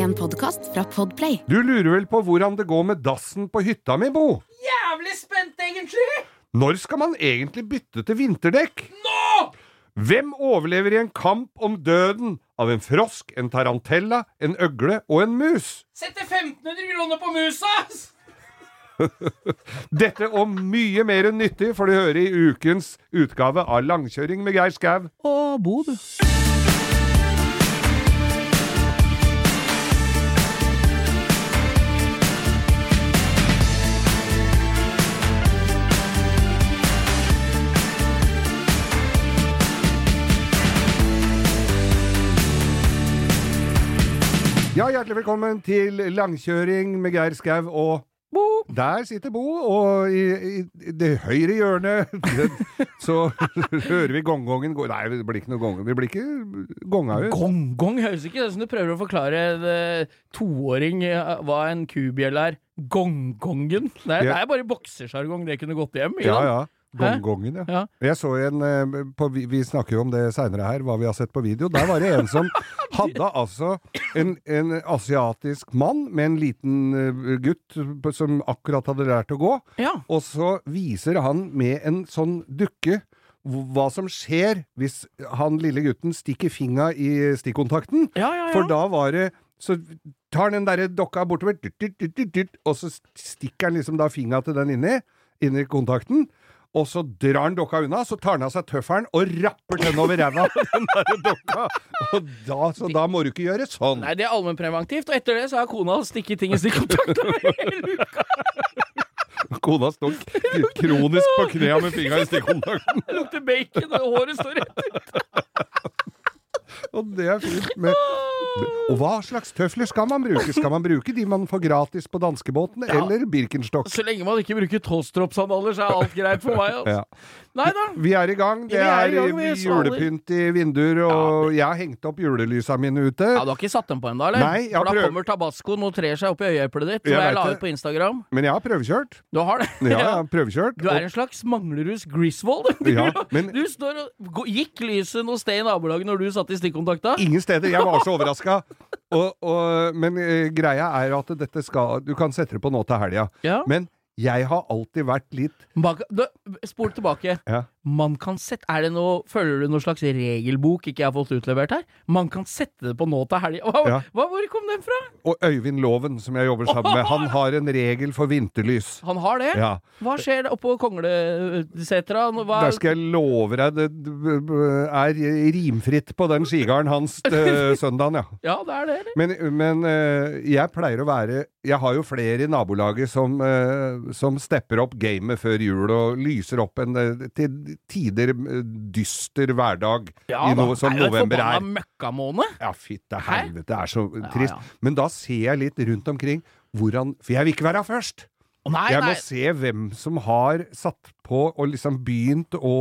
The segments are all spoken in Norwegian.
En podkast fra Podplay. Du lurer vel på hvordan det går med dassen på hytta mi, Bo? Jævlig spent, egentlig! Når skal man egentlig bytte til vinterdekk? Nå! Hvem overlever i en kamp om døden av en frosk, en tarantella, en øgle og en mus? Setter 1500 kroner på musa! Dette og mye mer enn nyttig får du høre i ukens utgave av Langkjøring med Geir Skau. Og bo, du. Ja, hjertelig velkommen til Langkjøring med Geir Skau og Bo. Der sitter Bo, og i, i det høyre hjørnet så hører vi gongongen gå Nei, det blir ikke noe gong. Vi blir ikke gonga ut. Gong-gong høres ikke ut som du prøver å forklare en eh, toåring eh, hva en kubjelle er. Gongongen? Nei, Det Ja. det er bare boksersjargong Det kunne gått hjem. ikke Ja, ja. Gongongen, ja. Ja. Jeg så en eh, på, vi, snakker jo om det seinere her, hva vi har sett på video. Der var det en som hadde altså en, en asiatisk mann med en liten eh, gutt som akkurat hadde lært å gå. Ja. Og så viser han med en sånn dukke hva som skjer hvis han lille gutten stikker finga i stikkontakten. Ja. For da var det Så tar han den derre dokka bortover, og så stikker han liksom da finga til den inni, inni kontakten. Og så drar han dokka unna, så tar han av seg tøffelen og rapper den over ræva på den der dokka. Og da, så da må du ikke gjøre sånn. Nei, det er allmennpreventivt, og etter det så har kona stikket ting i stikkontakten hele uka. Kona står kronisk på knea med fingra i stikkontakten. Det lukter bacon, og håret står rett ut. Og det er fint. Med, og hva slags tøfler skal man bruke? Skal man bruke de man får gratis på danskebåten, Ja. eller Birkenstock? Så lenge man ikke bruker tolvstroppsandaler, så er alt greit for meg. Altså. Ja. Nei da. Vi er i gang. Det er i gang, er julepynt i vinduer, og jeg har hengt opp julelysa mine ute. Ja, Du har ikke satt dem på ennå, eller? Nei, For da prøv... kommer tabascoen og trer seg opp i øyeeplet ditt, som jeg jeg la ut på Instagram. Men jeg har prøvekjørt. Du har det? Ja, jeg har prøvekjørt. Du er en slags Manglerus Griswold. Du, Ja, men- du står og Gikk lyset noe sted i nabolaget når du satt i stikkontakta? Ingen steder. Jeg var så overraska. Men uh, greia er at dette skal Du kan sette det på nå til helga. Ja. Men jeg har alltid vært litt Spol tilbake. Ja. Man kan sette Er det noe Følger du noen slags regelbok ikke jeg har fått utlevert her? Man kan sette det på nå til helga. Hva, Ja. hva, hvor kom den fra? Og Øyvind Loven, som jeg jobber sammen med, han har en regel for vinterlys. Han har det? Ja. Hva skjer oppå Konglesetra? Hva- Der skal jeg love deg, det er rimfritt på den skigarden hans søndagen, ja. Ja, det er det, eller? Men, men eh, jeg pleier å være Jeg har jo flere i nabolaget som, eh, som stepper opp gamet før jul og lyser opp en eh, til tider eh, dyster hverdag Ja i noe som er november er. møkkamåned. Ja, fytte helvete, det er så trist. ja. Men da ser jeg litt rundt omkring hvordan For jeg vil ikke være først! Nei, Jeg må nei. se hvem som har satt på og liksom begynt å,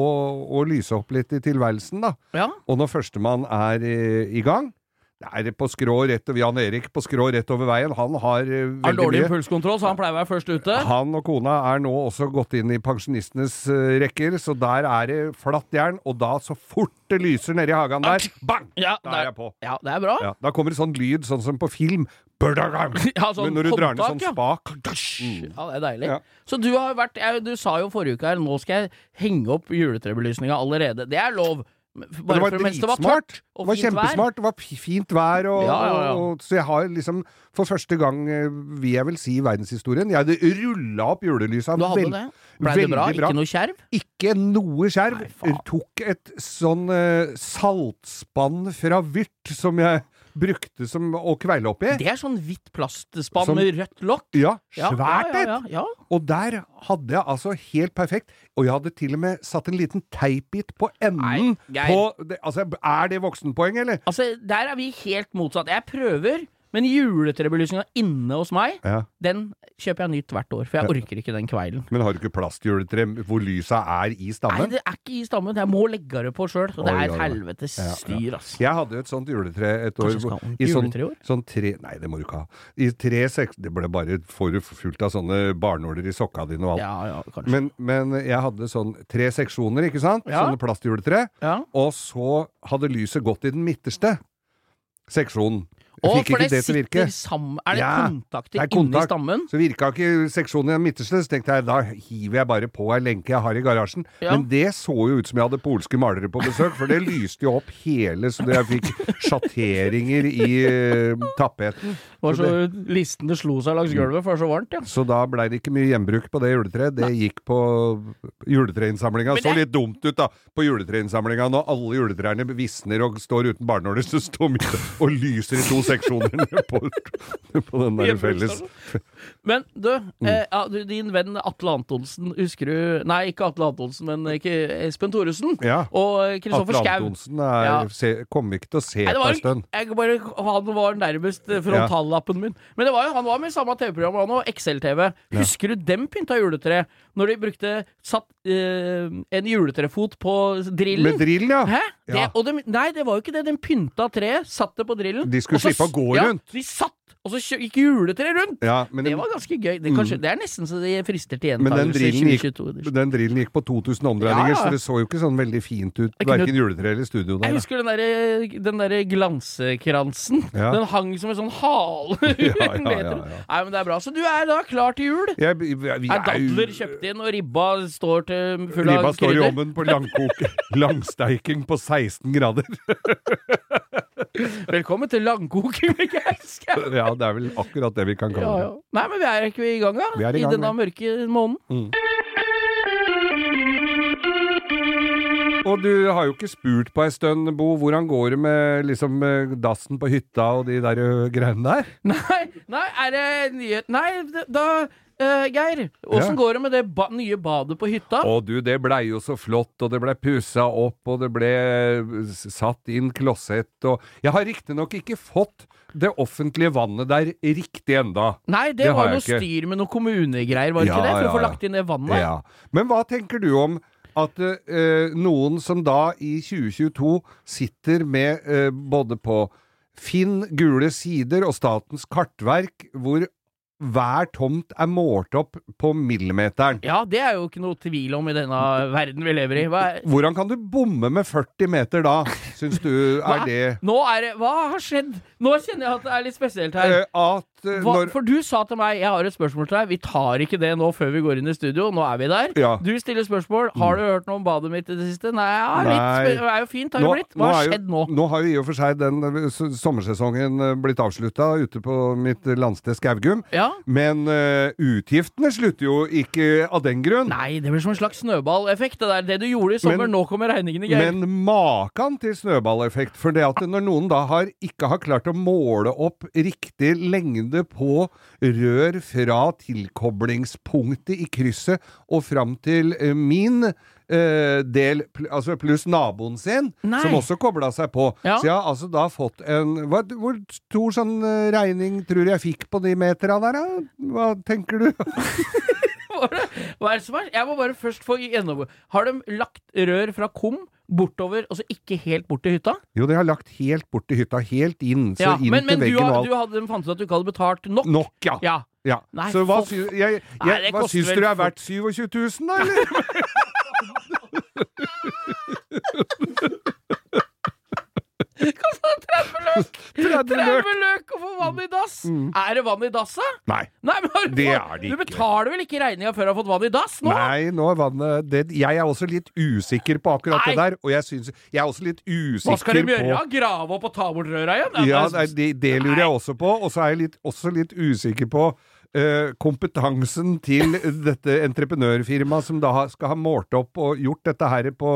å lyse opp litt i tilværelsen, da. Ja. Og når førstemann er i, i gang det er på skrå rett over Jan Erik på skrå rett over veien. Han har Har veldig dårlig mye. impulskontroll, så han pleier å være først ute. Han og kona er nå også gått inn i pensjonistenes uh, rekker, så der er det flatt jern. Og da, så fort det lyser nedi hagen der, bang! Ja, Da er jeg på. Ja, det er bra. Ja, da kommer det sånn lyd, sånn som på film. Ja, sånn Men når du drar ned sånn spak mm. Ja, det er deilig. Ja. Så du har vært jeg, Du sa jo forrige uke her Nå skal jeg henge opp juletrebelysninga allerede. Det er lov. Bare det var dritsmart. Det var kjempesmart. Det var fi- fint vær, og, Ja, ja, ja. og så jeg har liksom for første gang, eh, vil jeg vel si i verdenshistorien, jeg hadde rulla opp julelysa. Du hadde vel- det? Blei det bra? veldig bra. Ikke noe skjerv? Ikke noe skjerv. Nei. Tok et sånn uh, saltspann fra Vyrt som jeg brukte som å kveile oppi. Det er sånn hvitt plastspann med rødt lokk. Ja, svært et! ja, ja. Og der hadde jeg altså helt perfekt, og jeg hadde til og med satt en liten teipbit på enden Nei, på det, Altså, er det voksenpoeng, eller? Altså, der er vi helt motsatt. Jeg prøver, men juletrebelysninga inne hos meg, Ja. den kjøper jeg nytt hvert år. For jeg orker ikke den kveilen. Men har du ikke plastjuletre hvor lysa er i stammen? Nei, det er ikke i stammen. Jeg må legge det på sjøl. Og det er et helvetes Ja, ja. styr, ass. Jeg hadde jo et sånt juletre et år. I sånn, år? sånn tre Nei, det må du ikke ha. I tre seks Det ble bare for fullt av sånne barnåler i sokka dine og alt. Ja, ja, kanskje. Men, men jeg hadde sånn tre seksjoner, ikke sant? Ja. Sånne plastjuletre. ja. Og så hadde lyset gått i den midterste seksjonen. Jeg fikk ikke det det til å virke. sammen Er det Ja, kontakter det er inni stammen? Så virka ikke seksjonen i den midterste, så tenkte jeg da hiver jeg bare på ei lenke jeg har i garasjen. Ja. Men det så jo ut som jeg hadde polske malere på besøk, for det lyste jo opp hele så jeg fikk sjatteringer i uh, tapeten. Det var så listene slo seg langs gulvet, for det var så varmt, ja. Så da blei det ikke mye gjenbruk på det juletreet. Det gikk på juletreinnsamlinga. Så litt dumt ut, da, på juletreinnsamlinga når alle juletrærne visner og står uten barnåler, så står midt og lyser i to seksjoner på, på den der felles Men du, Mm. eh, ja, du, din venn Atle Antonsen, husker du Nei, ikke Atle Antonsen, men ikke Espen Thoresen. Ja. Og Kristoffer Atle Antonsen er, Ja. se, vi ikke til å se på en stund. han var nærmest frontallappen min. Men det var han var med i samme TV-program, han òg. XL-TV. Husker du dem pynta juletre? Når de brukte satt eh, en juletrefot på drillen? Med drillen, ja. Hæ? Det, Ja. og de, nei, det var jo ikke det. De pynta treet, satt det på drillen. De skulle slippe å gå rundt. ja. De satt, og så gikk juletreet rundt! ja men, Det var ganske gøy. Det, kanskje, det er nesten så det frister til men den gjentakelse i drillen, gikk, 2022. den drillen gikk på 2000 omdreininger, Ja, så det så jo ikke sånn veldig fint ut, Jeg verken juletreet eller studio Jeg der. da. husker den derre den der glansekransen. Ja. Den hang som en sånn hale. Ja, ja. Nei, men det er bra. Så du er da klar til jul? Jeg, vi, vi Er er dadler kjøpt inn, og ribba står til full av Ribba står i krydder? ovnen på langkok, langsteiking på 16 grader. Velkommen til langkoking med Geir Skau! Ja, det er vel akkurat det vi kan kalle det. ja. Nei, men vi er ikke i gang, da? Vi er i I denne mørke måneden? Og du har jo ikke spurt på ei stund, Bo, hvordan går det med liksom eh, dassen på hytta og de der greiene der? Nei, nei, er det nyhet Nei, da Uh, Geir, åssen Ja. går det med det ba nye badet på hytta? Å du, det blei jo så flott, og det blei pussa opp, og det ble satt inn klosett, og Jeg har riktignok ikke fått det offentlige vannet der riktig enda. Nei, det, det var noe ikke. styr med noen kommunegreier, var det Ja, ikke det? For ja, å få lagt inn det vannet? Ja. Men hva tenker du om at eh, noen som da i 2022 sitter med eh, både på Finn gule sider og Statens kartverk, hvor hver tomt er målt opp på millimeteren. Ja, det er jo ikke noe tvil om i denne verden vi lever i. Hva, Hvordan kan du bomme med 40 meter da, syns du hva, er det nå er det, hva har skjedd? Nå kjenner jeg at det er litt spesielt her. Uh, Hva, når for du sa til meg Jeg har et spørsmål til deg. Vi tar ikke det nå før vi går inn i studio. Nå er vi der. Ja. Du stiller spørsmål. Har du hørt noe om badet mitt i det siste? Nei, ja, litt det er jo fint, har det blitt. Hva har skjedd nå? Nå har jo i og for seg den eh, sommersesongen eh, blitt avslutta ute på mitt landsted Skaugum. Ja? Men uh, utgiftene slutter jo ikke av den grunn. Nei, det blir som en slags snøballeffekt. Det det du gjorde i sommer, Men- nå kommer regningene, Geir. Men maken til snøballeffekt. For det at når noen da har, ikke har klart å måle opp riktig lengde på rør fra tilkoblingspunktet i krysset og fram til eh, min eh, del, altså pluss naboen sin, Nei. som også kobla seg på. Ja. Så jeg har altså da fått en hva, Hvor stor sånn eh, regning tror jeg fikk på de metera der, da? Hva tenker du? Hva er det som er? Jeg må bare først få gjennomgå. Har de lagt rør fra Kom bortover, altså ikke helt bort til hytta? Jo, de har lagt helt bort til hytta, helt inn, så Ja, inn men, men til du, veggen og alt. du hadde, de fant ut at du ikke hadde betalt nok? Nok, ja. Ja. Ja. Nei, så hva, jeg, jeg, Nei, hva syns du er verdt 27 000, da, eller? 30 løk! 30 løk. 30 løk å få vann i dass! Er det vann i dass, da? Nei. Nei, men Det er det ikke. du betaler vel ikke regninga før du har fått vann i dass nå? Nei, nå er vannet det, Jeg er også litt usikker på akkurat Nei. det der, og jeg, syns, jeg er også litt usikker på Hva skal de på gjøre? Grave opp og ta bort røra igjen? Ja, er- det, det lurer jeg også på. Og så er jeg litt, også litt usikker på Uh, kompetansen til dette entreprenørfirmaet som da skal ha målt opp og gjort dette her på,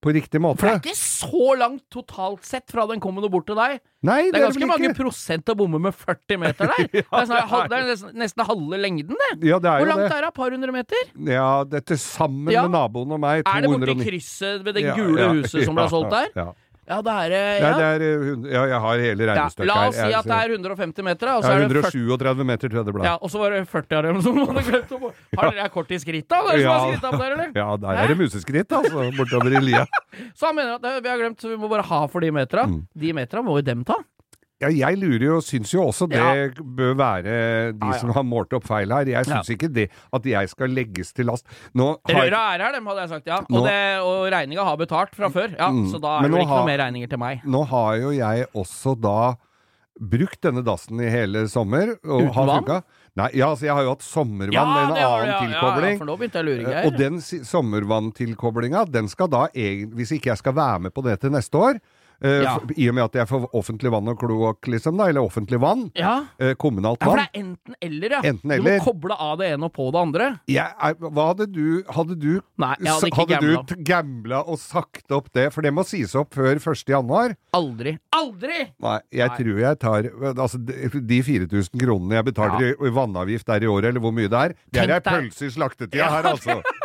på riktig måte. For det er ikke så langt totalt sett fra den kommer bort til deg. Nei, Det er ganske mange prosent å bomme med 40 meter der. det, er halv- det er nesten, halve lengden, det. Ja, det er Hvor langt det. er det? Et par hundre meter? Ja, det er til sammen Ja. med naboen og meg. Er det borti 209 krysset ved det Ja, gule ja, huset som ble solgt der? Ja. Ja, det er ja. Nei, det er, eh, ja, jeg har hele Ja, her. la oss si at det er 150 meter, og så ja, er det 40 137 meter, tror jeg det ble. ja, og så var det 40 av dem som hadde glemt å Har dere kort i skrittet? da? Dere som har skritt opp der, eller? Ja, der er det museskritt, altså, bortover i lia. Så han mener at det, vi har glemt, så vi må bare ha for de metera. Mm. De metera må jo dem ta. Ja, jeg lurer jo, syns jo også det Ja. bør være de Ja, ja. som har målt opp feil her. Jeg syns ikke det at jeg skal legges til last. Nå har Røra er her, dem, hadde jeg sagt, ja. Nå- Og, det, og regninga har betalt fra før, ja. Mm. Så da er det ikke har- noe mer regninger til meg. Nå har jo jeg også da brukt denne dassen i hele sommer. Og Uten har vann? Nei, ja, altså jeg har jo hatt sommervann med en det annen ja. Ja, tilkobling. Ja, for nå begynte jeg å lure, Eh, Og den sommervanntilkoblinga, den skal da Hvis ikke jeg skal være med på det til neste år, eh, Ja. i og med at jeg får offentlig vann og kloakk, liksom, da, eller offentlig vann, ja. Uh, kommunalt ja, for vann det er enten eller, ja. Enten Du må koble av det ene og på det andre. Ja, er- Hva hadde du Hadde du Nei, jeg hadde gambla. du gambla og sagt opp det? For det må sies opp før 1. januar. Aldri. Aldri! Nei, jeg Nei. tror jeg tar Altså, de de 4000 kronene jeg betaler i i vannavgift der i året, eller hvor mye det er, det er ei pølse i slaktetida her, altså.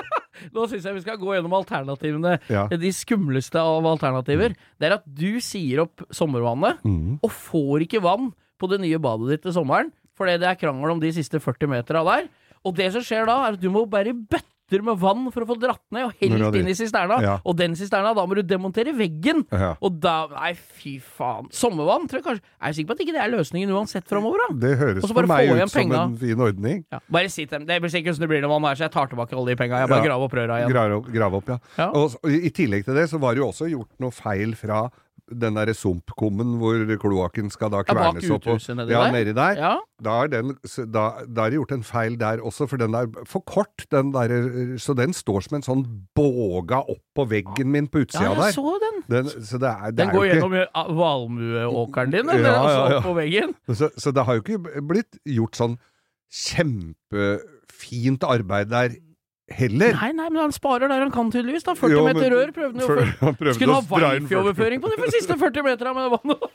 Nå syns jeg vi skal gå gjennom alternativene. Ja. De skumleste av alternativer. Det er at du sier opp sommervannet, Mm. og får ikke vann på det nye badet ditt til sommeren, fordi det er krangel om de siste 40 metera der. Og det som skjer da, er at du må bære bøtter med vann for å få dratt ned, og helt inn i sisterna. Ja. Og den sisterna, da må du demontere veggen. Ja. Og da Nei, fy faen. Sommervann tror jeg kanskje Jeg Er sikker på at ikke det er løsningen uansett framover, da? Det høres for meg ut som penga. en fin ordning. Ja. Bare si til dem. Det blir sikkert som det blir når man er så jeg tar tilbake alle de penga. Jeg bare graver opp røra igjen. Grave opp, grave opp ja. Og i tillegg til det så var det jo også gjort noe feil fra den derre sumpkummen hvor kloakken skal da Ja, kvernes opp. og- nedi ja, nedi der. Ja. Da er, den, da, da er det gjort en feil der også, for den er for kort. Den der, så den står som en sånn båga opp på veggen min på utsida ja, der. jeg så den. Den, så det er, det Den går gjennom valmueåkeren din, den, Ja, ja, ja. opp på veggen? så, så det har jo ikke blitt gjort sånn kjempefint arbeid der heller. Nei, nei, men han sparer der han kan, tydeligvis. da 40 Jo, meter rør prøvde han jo før. prøvde Skulle ha dra inn 40 wifi-overføring på de for siste 40 meterne med vannet.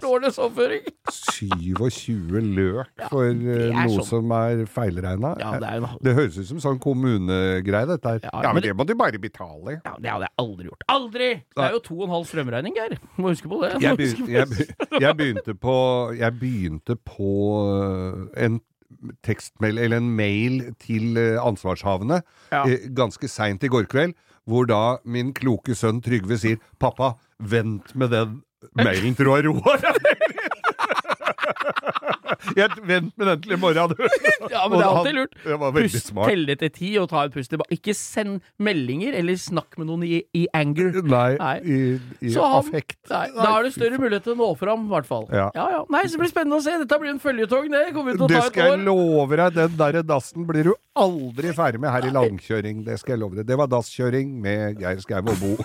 Dårlig overføring. 27 løk for ja, er noe sånn. som er feilregna. Ja, det er Det høres ut som sånn kommunegreie, dette her. Ja, Ja, men men det- det må de bare betale. ja, Det hadde jeg aldri gjort. Aldri! Det er jo to og en halv strømregning, Geir. Må huske på det. Jeg, begynte, jeg, jeg begynte på Jeg begynte på eh, en tekstmail, eller en mail til eh, ansvarshavende Ja. eh, ganske seint i går kveld, hvor da min kloke sønn Trygve sier 'Pappa, vent med den mailen til du har roa deg'. Jeg Vent med den til i morgen, du. Ja, men det er alltid lurt. Det var veldig Pust, smart. telle til ti og ta et pust tilbake. Ikke send meldinger eller snakk med noen i, i anger. Nei, i, i Så han- affekt. Nei, da er det større mulighet til å nå fram, i hvert fall. Ja. ja. Nei, så det blir spennende å se. Dette blir en føljetong, det. Kommer til å Det ta skal jeg år. love deg, den der dassen blir du aldri ferdig med her i langkjøring. Det skal jeg love deg. Det var dasskjøring med Geir Skau og Bo.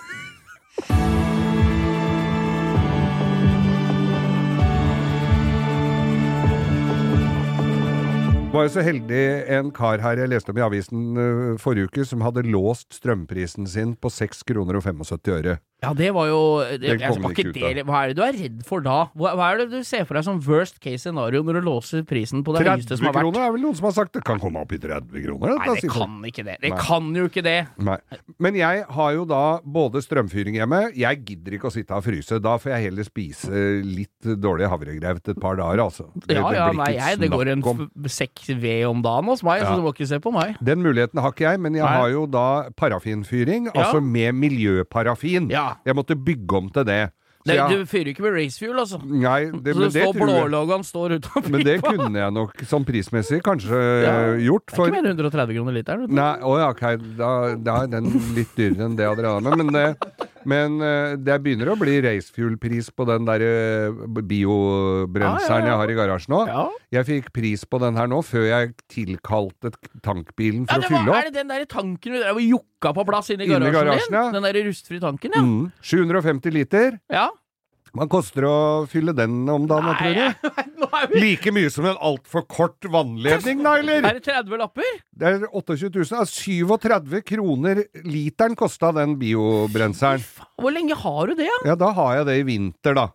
Var jo så heldig en kar her jeg leste om i avisen øh, forrige uke, som hadde låst strømprisen sin på 6 kroner og 75 øre. Ja, det var jo det, jeg, var ikke det, Hva er det du er redd for da? Hva, hva er det du ser for deg som worst case scenario når du låser prisen på det høyeste som har vært? kroner er vel noen som har sagt det kan komme opp i 30 kroner? Nei, det kan ikke det. Det Nei. kan jo ikke det. Nei. Men jeg har jo da både strømfyring hjemme Jeg gidder ikke å sitte og fryse. Da får jeg heller spise litt dårlig havregrevet et par dager, altså. Det, Ja, ja, nei, jeg, det går en sekk ved om dagen hos meg, Ja. så du må ikke se på meg. Den muligheten har ikke jeg, men jeg Nei. har jo da parafinfyring, altså med miljøparafin. Ja. Jeg måtte bygge om til det. Det, jeg- Du fyrer ikke med racefuel, altså. Nei, det, så det står blåloggaen står utenfor Men det kunne jeg nok sånn prismessig kanskje Ja. gjort. gjort. Det er ikke mer enn 130 kroner literen. Nei, å ja, ok, da, da er den litt dyrere enn det jeg hadde regna med. Men, det, men eh, det begynner å bli racefuel-pris på den der eh, biobrenseren Ja, ja, ja. jeg har i garasjen nå. Ja. Jeg fikk pris på den her nå, før jeg tilkalte tankbilen for å fylle opp. er det den der tanken du drev og jokka på plass inni i garasjen, garasjen, din? Den der rustfri tanken, ja. Mm, 750 liter. ja. Hva koster det å fylle den om dagen, tror du? vi Like mye som en altfor kort vannledning, da, eller? Er det 30 lapper? Det er 28 000. Ja, 37 kroner literen kosta den biobrenseren. Hvor lenge har du det, da? Ja, da har jeg det i vinter, da.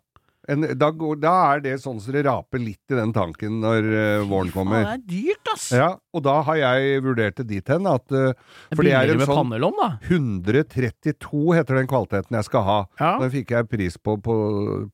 En, da, da er det sånn som det raper litt i den tanken når uh, våren Ja, kommer. det er dyrt, ass. Ja, og da har jeg vurdert det dit hen at uh, For det er en sånn pannelom, da. 132 heter den kvaliteten jeg skal ha. Ja. Den fikk jeg pris på på,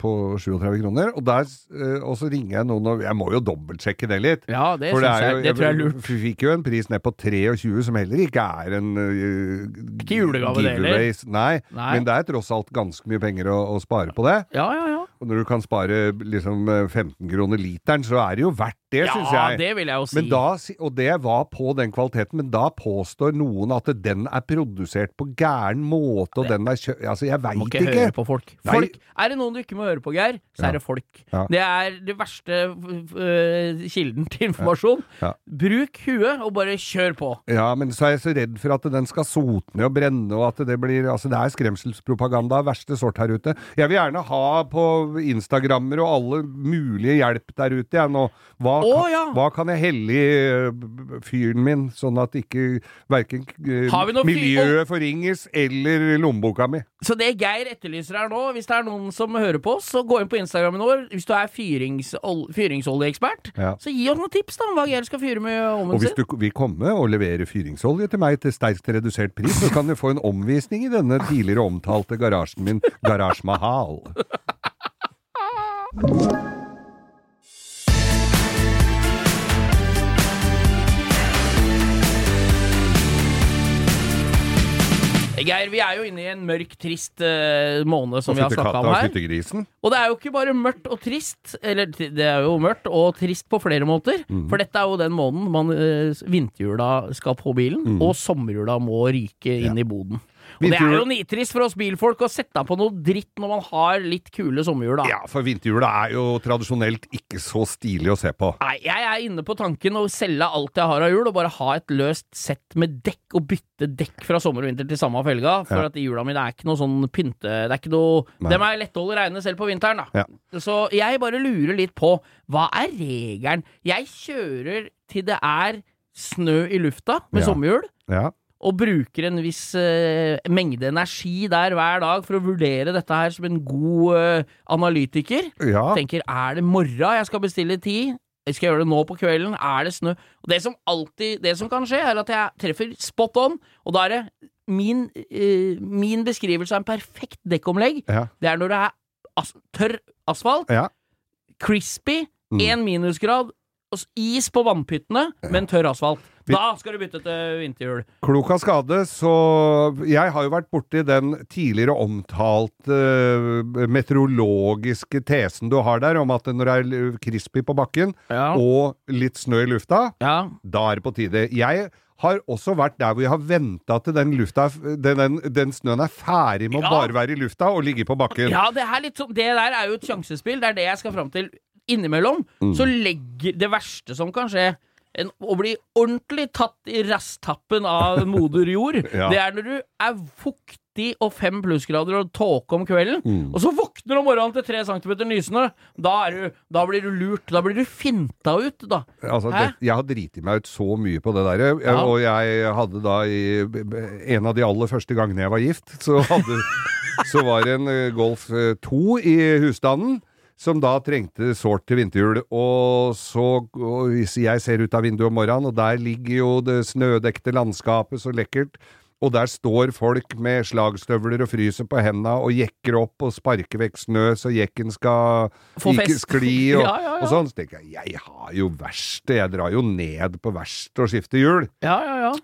på 37 kroner. Og, der, uh, og så ringer jeg noen og Jeg må jo dobbeltsjekke det litt. Ja, det, For er jeg, det tror jeg er lurt. Vi fikk jo en pris ned på 23, som heller ikke er en uh, Ikke julegave, det heller. Nei, Nei. men det er tross alt ganske mye penger å, å spare på det. Ja, ja, ja. Og når du kan spare liksom eh, 15 kroner literen, så er det jo verdt det, syns Ja, jeg. det vil jeg jo si. Men da, og det var på den kvaliteten, men da påstår noen at den er produsert på gæren måte, og den er kjø... Altså, jeg veit ikke, ikke. høre på folk. Folk. Er det noen du ikke må høre på, Geir, så Ja. er det folk. Ja. Det er det verste uh, kilden til informasjon. Ja. Bruk huet, og bare kjør på. Ja, men så er jeg så redd for at den skal sote ned og brenne, og at det blir Altså, det er skremselspropaganda av verste sort her ute. Jeg vil gjerne ha på Instagrammer og alle mulige hjelp der ute, jeg nå. Hva, Å, kan, ja. hva kan jeg helle i b- fyren min, sånn at ikke verken Har vi noe fyr- miljøet forringes eller lommeboka mi? Så det Geir etterlyser her nå, hvis det er noen som hører på oss, så gå inn på Instagrammen vår. Hvis du er fyringsol fyringsoljeekspert, Ja. så gi oss noen tips da om hva Geir skal fyre med Og ovnen hvis du vil komme og levere fyringsolje til meg til sterkt redusert pris, så kan du få en omvisning i denne tidligere omtalte garasjen min, Garasje Mahal. Geir, vi er jo inne i en mørk, trist uh, måned som vi har snakka om her. Og det er jo ikke bare mørkt og trist, eller det er jo mørkt og trist på flere måter. Mm. For dette er jo den måneden man uh, vinterhjula skal på bilen, mm. og sommerhjula må ryke inn i boden. Og det er jo nitrist for oss bilfolk å sette på noe dritt når man har litt kule sommerhjul, da. Ja, for vinterhjula er jo tradisjonelt ikke så stilig å se på. Nei, jeg er inne på tanken å selge alt jeg har av hjul, og bare ha et løst sett med dekk, og bytte dekk fra sommer og vinter til samme felga, for Ja. at de hjula mine er ikke noe sånn pynte... Det er ikke noe Nei. Dem er holde reine selv på vinteren, da. Ja. Så jeg bare lurer litt på, hva er regelen? Jeg kjører til det er snø i lufta med Ja. sommerhjul, Ja. Og bruker en viss uh, mengde energi der hver dag for å vurdere dette her som en god uh, analytiker ja. tenker er det morra jeg skal bestille tid? Skal jeg gjøre det nå på kvelden? Er det snø? Og det som alltid Det som kan skje, er at jeg treffer spot on, og da er det min, uh, min beskrivelse av en perfekt dekkomlegg. Ja. Det er når det er as tørr asfalt, Ja. crispy, Mm. minusgrad, is på vannpyttene, men tørr asfalt. Da skal du bytte til vinterhjul. Klok av skade, så Jeg har jo vært borti den tidligere omtalte uh, meteorologiske tesen du har der, om at når det er crispy på bakken Ja. og litt snø i lufta, ja. da er det på tide. Jeg har også vært der hvor jeg har venta til den lufta den, den, den snøen er ferdig med å bare være i lufta og ligge på bakken. Ja, det, litt det der er jo et sjansespill. Det er det jeg skal fram til. Innimellom Mm. så legger det verste som kan skje, en, å bli ordentlig tatt i rasstappen av moder jord, Ja. det er når du er fuktig og fem plussgrader og tåke om kvelden, Mm. og så våkner du om morgenen til tre centimeter nysnø. Da, du, da blir du lurt. Da blir du finta ut, da. Altså, det, jeg har driti meg ut så mye på det der, Ja. og jeg hadde da i en av de aller første gangene jeg var gift, så, hadde, så var det en eh, Golf eh, 2 i husstanden. Som da trengte sårt til vinterhjul. Og så og hvis jeg ser ut av vinduet om morgenen, og der ligger jo det snødekte landskapet så lekkert. Og der står folk med slagstøvler og fryser på henda og jekker opp og sparker vekk snø så jekken skal ikke skli og, Ja, ja, ja. og sånn. Så tenker jeg, jeg har jo verksted, jeg drar jo ned på verkstedet og skifter hjul. Ja, ja, ja.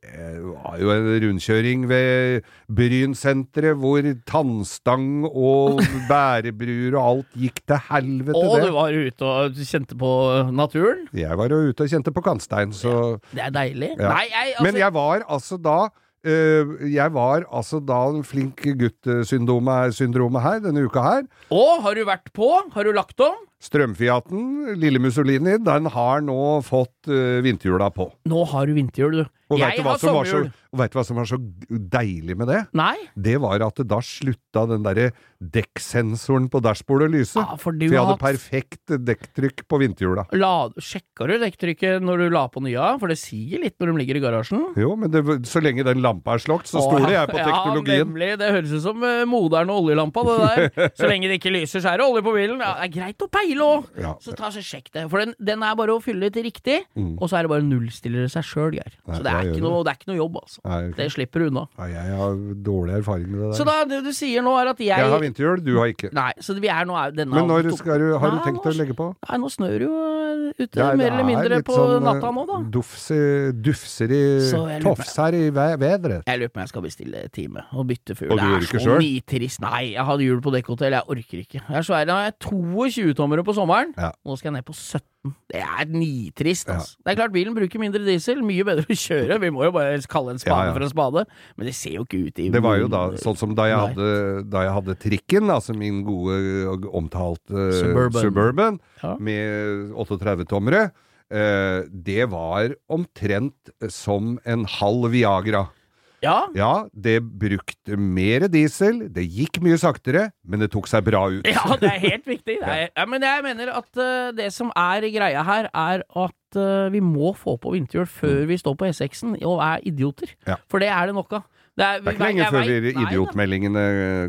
Det var jo en rundkjøring ved Brynsenteret hvor tannstang og bærebruer og alt gikk til helvete. Og det. du var ute og kjente på naturen. Jeg var jo ute og kjente på kantstein, så Det er deilig. Ja. Nei, jeg, altså, Men jeg var altså da øh, Jeg var altså da flink gutt-syndromet syndromet her denne uka her. Og har du vært på? Har du lagt om? Strømfiaten, lille Mussolini, den har nå fått uh, vinterhjula på. Nå har du vinterhjul, du. Og jeg har så, sommerhjul. og veit du hva som var så deilig med det? Nei? Det var at da slutta den derre dekksensoren på dashbordet å lyse. Ja, for du For jeg hadde hatt perfekt dekktrykk på vinterhjula. la, Sjekka du dekktrykket når du la på nye? For det sier litt når de ligger i garasjen. Jo, men det, så lenge den lampa er slått, så stoler jeg på Ja, teknologien. nemlig. Det høres ut som uh, moderne oljelampa, det der. Så lenge det ikke lyser, så er det olje på bilen. Ja, det er greit å peile òg. Ja. Så ta så sjekk det. For den, den er bare å fylle til riktig, Mm. og så er det bare å nullstille seg sjøl, Geir. Så det er, noe, det er ikke noe jobb, altså. Nei, okay. Det slipper du unna. Nei, jeg har dårlig erfaring med det der. Så da, det du sier nå, er at jeg, jeg har vinterhjul, du har ikke. Nei, så vi er nå denne Men når skal du, har du Nei, tenkt nå- å legge på? Nei, nå snør jo ute Det er- mer eller er mindre på sånn, natta eh, nå, da. Dufser, dufser i tofs her i ve- vedret. Jeg lurer på om jeg skal bestille time og bytte fugl. Det er så nitrist. Nei, jeg hadde hjul på dekkhotell, jeg orker ikke. Jeg er jeg er 22-tommere på sommeren. Ja. Nå skal jeg ned på 17. Det er nitrist, Ja. altså. Det er klart bilen bruker mindre diesel, mye bedre å kjøre. Vi må jo bare kalle en spade Ja, ja. for en spade. Men det ser jo ikke ut i Det var jo da sånn som da jeg hadde, da jeg hadde trikken, altså min gode og omtalte Suburban. Suburban Ja. med 38-tommere. Eh, det var omtrent som en halv Viagra. Ja, Ja, det brukte mer diesel, det gikk mye saktere, men det tok seg bra ut. Ja, det er helt viktig. Det er, ja, men jeg mener at uh, det som er greia her, er at uh, vi må få på vinterhjul før vi står på E6-en og er idioter. Ja. For det er det nok av. Det er, Det er ikke lenge jeg før vet- vi- idiotmeldingene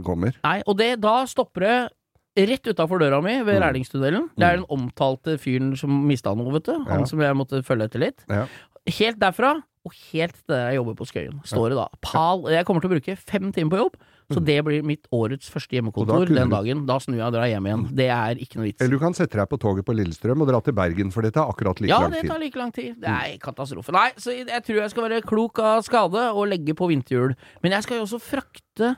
kommer. Nei, og det, da stopper det rett utafor døra mi, ved Mm. Rælingstunnelen. Det er den omtalte fyren som mista noe, vet du. Han Ja. som jeg måtte følge etter litt. Ja. Helt derfra, og helt til jeg jobber på Skøyen, står det da Pal Jeg kommer til å bruke fem timer på jobb, så det blir mitt årets første hjemmekontor da den dagen. Da snur jeg og drar hjem igjen. Det er ikke noe vits. Eller du kan sette deg på toget på Lillestrøm og dra til Bergen, for det tar akkurat like Ja, lang det tar like lang tid. Det er katastrofe. Nei, så jeg tror jeg skal være klok av skade og legge på vinterhjul. Men jeg skal jo også frakte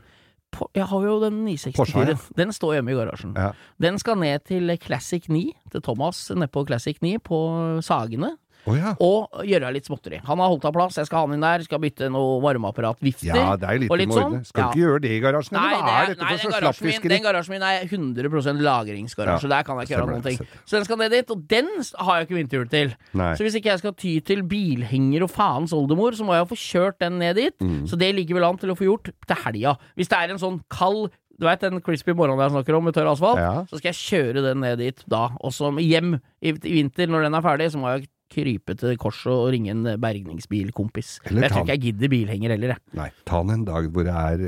på, Jeg har jo den 964-en. ja. Den står hjemme i garasjen. Ja. Den skal ned til Classic 9, til Thomas nede på Classic 9 på Sagene, Å ja. og gjøre litt småtteri. Han har holdt av plass, jeg skal ha han inn der, skal bytte noe varmeapparatvifter. Ja, det er litt og litt sånn. Skal du ikke gjøre det i garasjen? Nei, det er, nei den, garasjen min, den garasjen min er 100 lagringsgarasje. Ja, Der kan jeg ikke gjøre noen ting. Så den skal ned dit, og den har jeg ikke vinterhjul til. Nei. Så hvis ikke jeg skal ty til bilhenger og faens oldemor, så må jeg få kjørt den ned dit. Mm. Så det ligger vel an til å få gjort til helga. Hvis det er en sånn kald du vet den crispy morgenen jeg snakker om med tørr asfalt? Ja. Så skal jeg kjøre den ned dit da. Og så hjem i, i vinter, når den er ferdig, så må jeg krype til korset og ringe en bergningsbilkompis. Eller Jeg tror ikke jeg gidder bilhenger heller, jeg. Nei, ta den en dag hvor det er,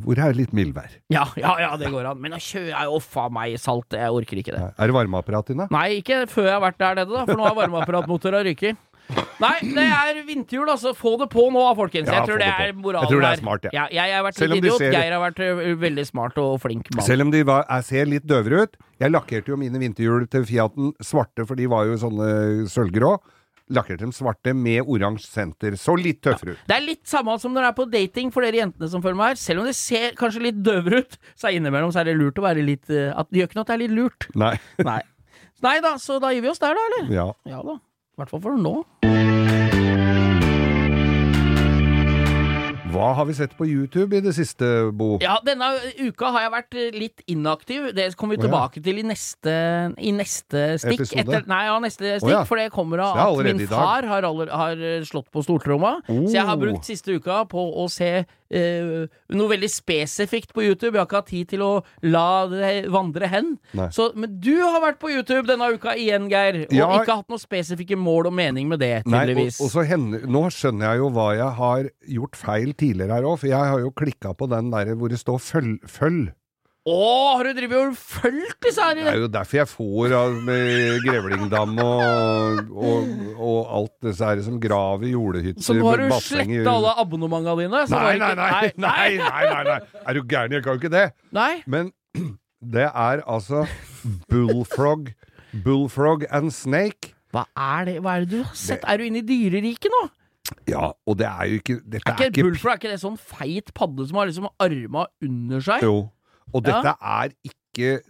hvor det er litt mildvær. Ja, ja, ja, det går an. Men å kjøre jo faen meg salt, jeg orker ikke det. Er det varmeapparat inne? Nei, ikke før jeg har vært der nede, da, for nå har varmeapparatmotoren ryket. Nei, det er vinterhjul, altså. Få det på nå, folkens. Ja, jeg tror det det er Jeg tror det er smart, ja. ja. Jeg har vært litt idiot. ser- Geir har vært veldig smart og flink mann. Selv om de var, ser litt døvere ut. Jeg lakkerte jo mine vinterhjul til Fiaten svarte, for de var jo sånne sølvgrå. Lakkerte dem svarte med oransje senter. Så litt tøffere ut. Det er litt samme som når det er på dating for dere jentene som følger meg her. Selv om det ser kanskje litt døvere ut, så er innimellom så er det lurt å være litt at, Det gjør ikke noe at det er litt lurt. Nei. Nei. Nei da, så da gir vi oss der, da, eller? Ja. Ja da. I hvert fall for nå. Hva har vi sett på YouTube i det siste, Bo? Ja, denne uka har jeg vært eh, litt inaktiv. Det kommer vi tilbake til i neste, i neste stikk. Episode? Etter, nei, ja, neste stikk, ja. for det kommer av at min far har, aller, har eh, slått på stortromma. Så jeg har Oh. brukt siste uka på å se eh, noe veldig spesifikt på YouTube. Jeg har ikke hatt tid til å la det vandre hen. Så, men du har vært på YouTube denne uka igjen, Geir, og Ja. ikke hatt noe spesifikke mål og mening med det, Nei, og, og så hender, nå skjønner jeg jo hva jeg har gjort feil tidligere her òg, for jeg har jo klikka på den der hvor det står 'følg'. følg. Å, har du drevet og fulgt disse her? Det er jo derfor jeg får av med Grevlingdam og, og, og alt disse her som grav i jordehytter Så nå har du slettet sletta alle abonnementene dine? Nei, nei, nei, nei, nei, nei. Er du gæren? Jeg kan jo ikke det. Nei? Men det er altså bullfrog, bullfrog and snake. Hva er det Hva er det du har sett? Er du inne i dyreriket nå? Ja, og det er jo ikke Er ikke, er ikke bullfrog, er ikke det sånn feit padde som har liksom arma under seg? Jo. Og dette er ikke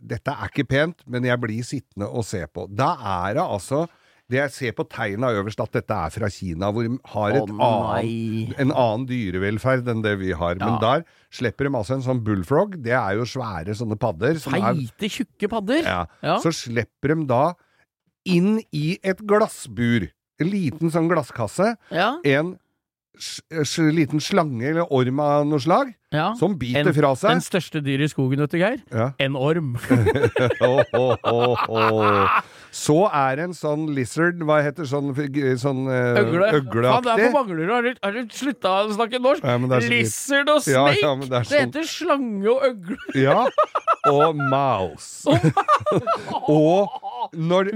Dette er ikke pent, men jeg blir sittende og se på. Da er det altså det jeg ser på tegna øverst, at dette er fra Kina, hvor de har nei. annet, en annen dyrevelferd enn det vi har. Men der slipper de altså en sånn bullfrog. Det er jo svære sånne padder. Er, Feite, tjukke padder? ja. Ja. Så slipper de da inn i et glassbur. En liten sånn glasskasse. Ja. En liten slange eller orm av noe slag, ja. som biter En- fra seg. Den største dyret i skogen, vet du, Geir? Ja. En orm. oh, oh, oh. Så er en sånn lizard, hva heter sånn, sånn eh, Øgle. Øgleaktig? derfor mangler du Har du, har du slutta å snakke norsk? Ja, Lizard og snake! ja, det sånn... det, heter slange og øgle. Ja. Og mouse. og når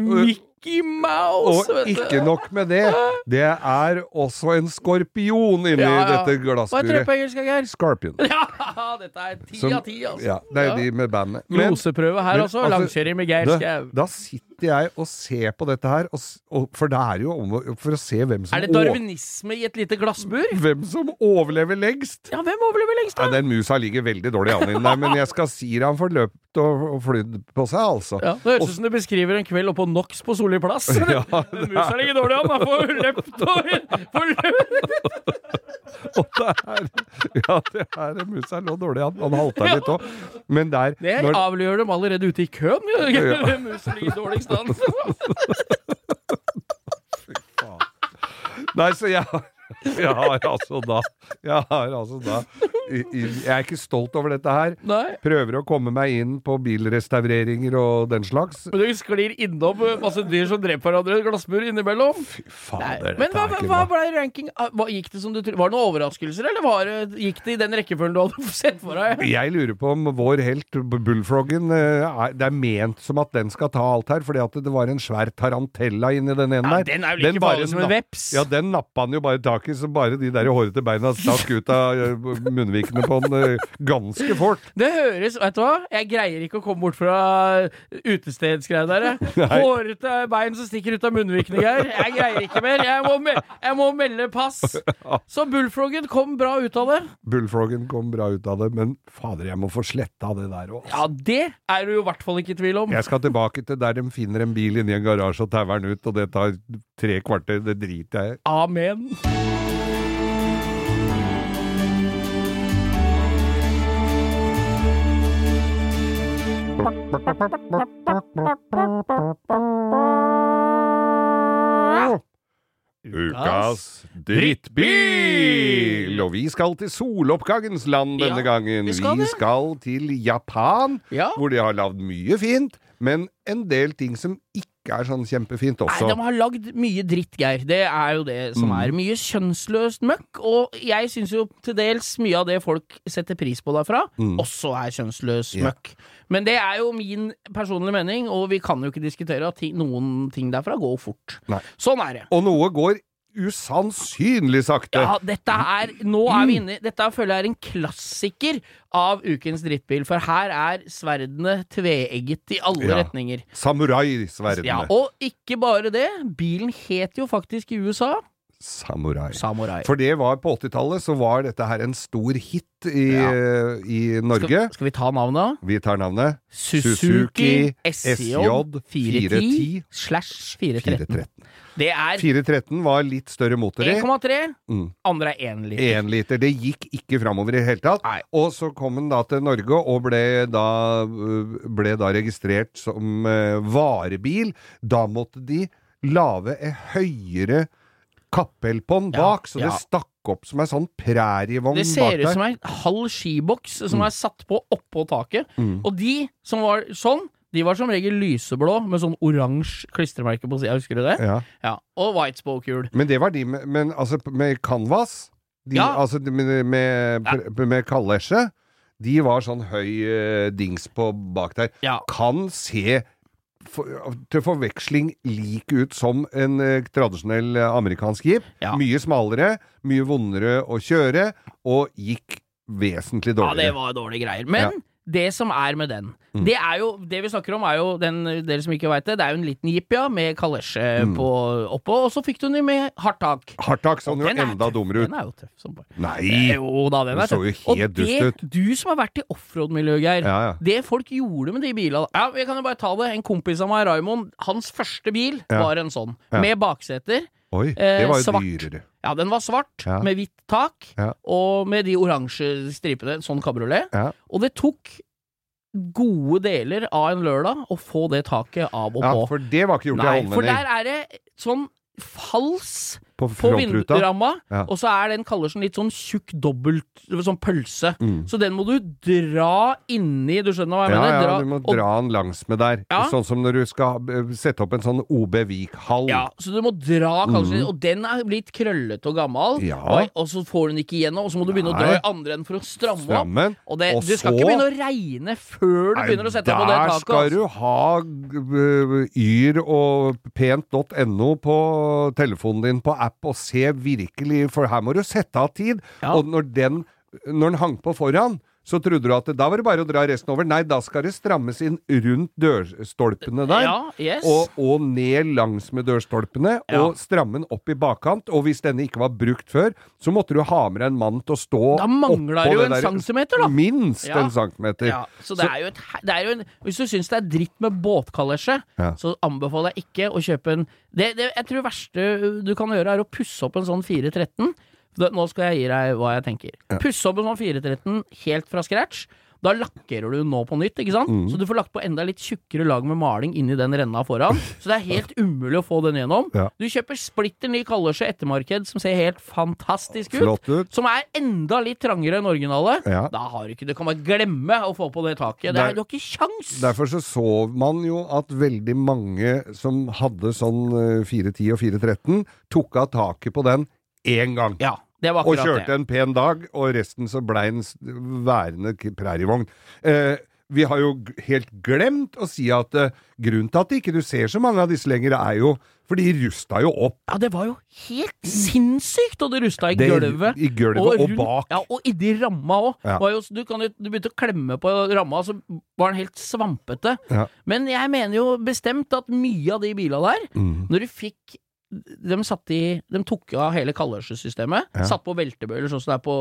Mickey Mouse, og vet du. ikke nok med det, det er også en skorpion inni Ja, ja. dette Hva heter det glassburet. på engelsk, Geir? Scorpion. Ja, dette er ti av ti, altså. Ja, det er de med bandet. Men- Loseprøve her men også. altså, Langkjøring med Geir Skau. da sitter sitter jeg og ser på dette her, og, og, for det er jo om, for å se hvem som, Er det darwinisme i et lite glassbur? hvem som overlever lengst. Ja, hvem overlever lengst, da? da? den musa ligger veldig dårlig an inni der, men jeg skal si det han får løpt og, og flydd på seg, altså. Ja, Det høres ut som du beskriver en kveld oppå NOx på Solli plass. Ja, Den musa ligger dårlig an, han får løpt og får løpt. Og det er, ja, det er musa lå dårlig an. Han halta litt òg. Men der Det når- avgjør dem allerede ute i køen. Ja. Musa ligger dårligst faen. Nei, så jeg jeg har altså da Jeg har altså da Jeg er ikke stolt over dette her. Nei. Prøver å komme meg inn på bilrestaureringer og den slags. Men du sklir innom masse dyr som dreper hverandre i glassbur innimellom. Fy fader, Men hva, hva, hva ble ranking? Hva, gikk det som du trodde? Var det noen overraskelser, eller var gikk det i den rekkefølgen du hadde sett for deg? Jeg lurer på om vår helt Bullfroggen eh, Det er ment som at den skal ta alt her, fordi at det var en svær tarantella inni den ene Ja, der. den er jo like farlig som en veps. Ja, den nappa han jo bare tak i, så bare de der hårete beina stakk ut av eh, munnvikene på den eh, ganske fort. Det høres Vet du hva? Jeg greier ikke å komme bort fra utestedsgreia der. Hårete bein som stikker ut av munnvikene, Geir. Jeg greier ikke mer. Jeg må, me jeg må melde pass. Så Bullfroggen kom bra ut av det. Bullfroggen kom bra ut av det, men fader, jeg må få sletta det der òg. Ja, det er du i hvert fall ikke i tvil om. Jeg skal tilbake til der de finner en bil inni en garasje og tauer den ut, og det tar tre kvarter. Det driter jeg i. Amen. Ukas drittbil! Og vi skal til soloppgangens land denne Ja, gangen. vi skal Vi skal til Japan, Ja. hvor de har lagd mye fint, men en del ting som ikke er sånn kjempefint også. Nei, de har lagd mye dritt, Geir. Det er jo det som Mm. er. Mye kjønnsløst møkk. Og jeg syns jo til dels mye av det folk setter pris på derfra, Mm. også er kjønnsløs yeah. møkk. Men det er jo min personlige mening, og vi kan jo ikke diskutere at noen ting derfra går fort. Nei. Sånn er det. Og noe går usannsynlig sakte. Ja, dette er Nå er vi inne Dette føler jeg er en klassiker av ukens drittbil, for her er sverdene tveegget i alle Ja. retninger. Samurai-sverdene. Ja, og ikke bare det. Bilen het jo faktisk i USA Samurai. Samurai. For det var på 80-tallet, så var dette her en stor hit i, Ja. i Norge. Skal, skal vi ta navnet? Vi tar navnet Suzuki, SJ SJ 410 410 slash 413. 413. Det er 413 var litt større motor i. 1,3. Mm. Andre er 1 liter. 1 liter. Det gikk ikke framover i det hele tatt. Nei. Og så kom den da til Norge og ble da, ble da registrert som eh, varebil. Da måtte de lage en høyere kappell på den Ja, bak, så det stakk opp som ei sånn prærievogn Det ser ut som ei halv skiboks som Mm. er satt på oppå taket. Mm. Og de som var sånn, de var som regel lyseblå med sånn oransje klistremerke på sida. Husker du det? Ja. Ja. Og white spoke-hjul. Men det var de med, men, altså, med canvas, de, Ja. altså med, med, ja. med kalesje, de var sånn høy uh, dings på bak der. Ja. Kan se for, til forveksling lik ut som en eh, tradisjonell eh, amerikansk jeep. Ja. Mye smalere, mye vondere å kjøre, og gikk vesentlig dårligere. Ja, det var dårlige greier. Men Ja. Det som er med den Mm. Det er jo, det vi snakker om er jo den, dere som ikke veit det, det er jo en liten jippia med kalesje Mm. på oppå, og så fikk du den med hardtak. Hardtak så Og den jo enda dummere ut. Den er jo tøff som bare Nei! Jo da, den Den så jo Og helt det, dust ut. du som har vært i offroad-miljøet, Geir. Ja, ja. Det folk gjorde med de bilene Ja, vi kan jo bare ta det. En kompis av meg, Raymond, hans første bil Ja. var en sånn. Med bakseter. Oi, Eh, det var jo svart. dyrere. Ja, den var svart, Ja. med hvitt tak, Ja. og med de oransje stripene. Sånn kabriolet. Ja. Og det tok gode deler av en lørdag å få det taket av og ja, på. for det var ikke gjort i Nei, for der er det sånn fals På på vindramma, Ja. og så er den kallersen litt sånn tjukk dobbelt Sånn pølse. Mm. Så den må du dra inni, du skjønner hva jeg Ja, mener? ja, du må og- dra den langs med der. Ja. Sånn som når du skal eh, sette opp en sånn OB Vik-hall. Ja, så du må dra Kallersen mm. Og den er blitt krøllete og gammel, og, og så får du den ikke igjennom, og så må du begynne å dra Nei. i andre enden for å stramme opp. Og det, Og du skal så- ikke begynne å regne før du Nei, begynner å sette på det Der skal altså. du ha yr og pent.no på telefonen din på app og se virkelig, for her må du sette av tid. Ja. Og når den, når den hang på foran, så trodde du at da var det bare å dra resten over. Nei, da skal det strammes inn rundt dørstolpene der. Ja, yes. Og, og ned langs med dørstolpene, Ja. og stramme den opp i bakkant. Og hvis denne ikke var brukt før, så måtte du ha med deg en mann til å stå Da mangler det jo en der- centimeter, da. Minst Ja. en centimeter. Ja, så det er jo et det en, Hvis du syns det er dritt med båtkalesje, så anbefaler jeg ikke å kjøpe en det, det, Jeg tror det verste du kan gjøre, er å pusse opp en sånn 413. Da- Nå skal jeg gi deg hva jeg tenker. Pusse opp en sånn 413 helt fra scratch. Da lakkerer du nå på nytt, ikke sant? Mm. Så du får lagt på enda litt tjukkere lag med maling inni den renna foran. Så det er helt umulig å få den gjennom. Ja. Du kjøper splitter ny kalesje ettermarked som ser helt fantastisk ut. Ut. Som er enda litt trangere enn originale. Ja. Da har du ikke Du kan bare glemme å få på det taket. Det er, du har ikke kjangs! Derfor så så man jo at veldig mange som hadde sånn eh, 410 og 413, tok av taket på den én gang. Ja, det Og kjørte det. en pen dag, og resten så blei en værende prærievogn. Eh, vi har jo helt glemt å si at eh, grunnen til at ikke du ser så mange av disse lenger, er jo for de rusta jo opp. Ja, det var jo helt sinnssykt, og det rusta i Det- gulvet. i gulvet og rundt- bak. Ja, og inni ramma òg. Ja. Du, du begynte å klemme på ramma, så var den helt svampete. Ja. Men jeg mener jo bestemt at mye av de bila der, Mm. når du fikk de, i, de tok av hele kalesjesystemet, Ja. satt på veltebøyler sånn som det er på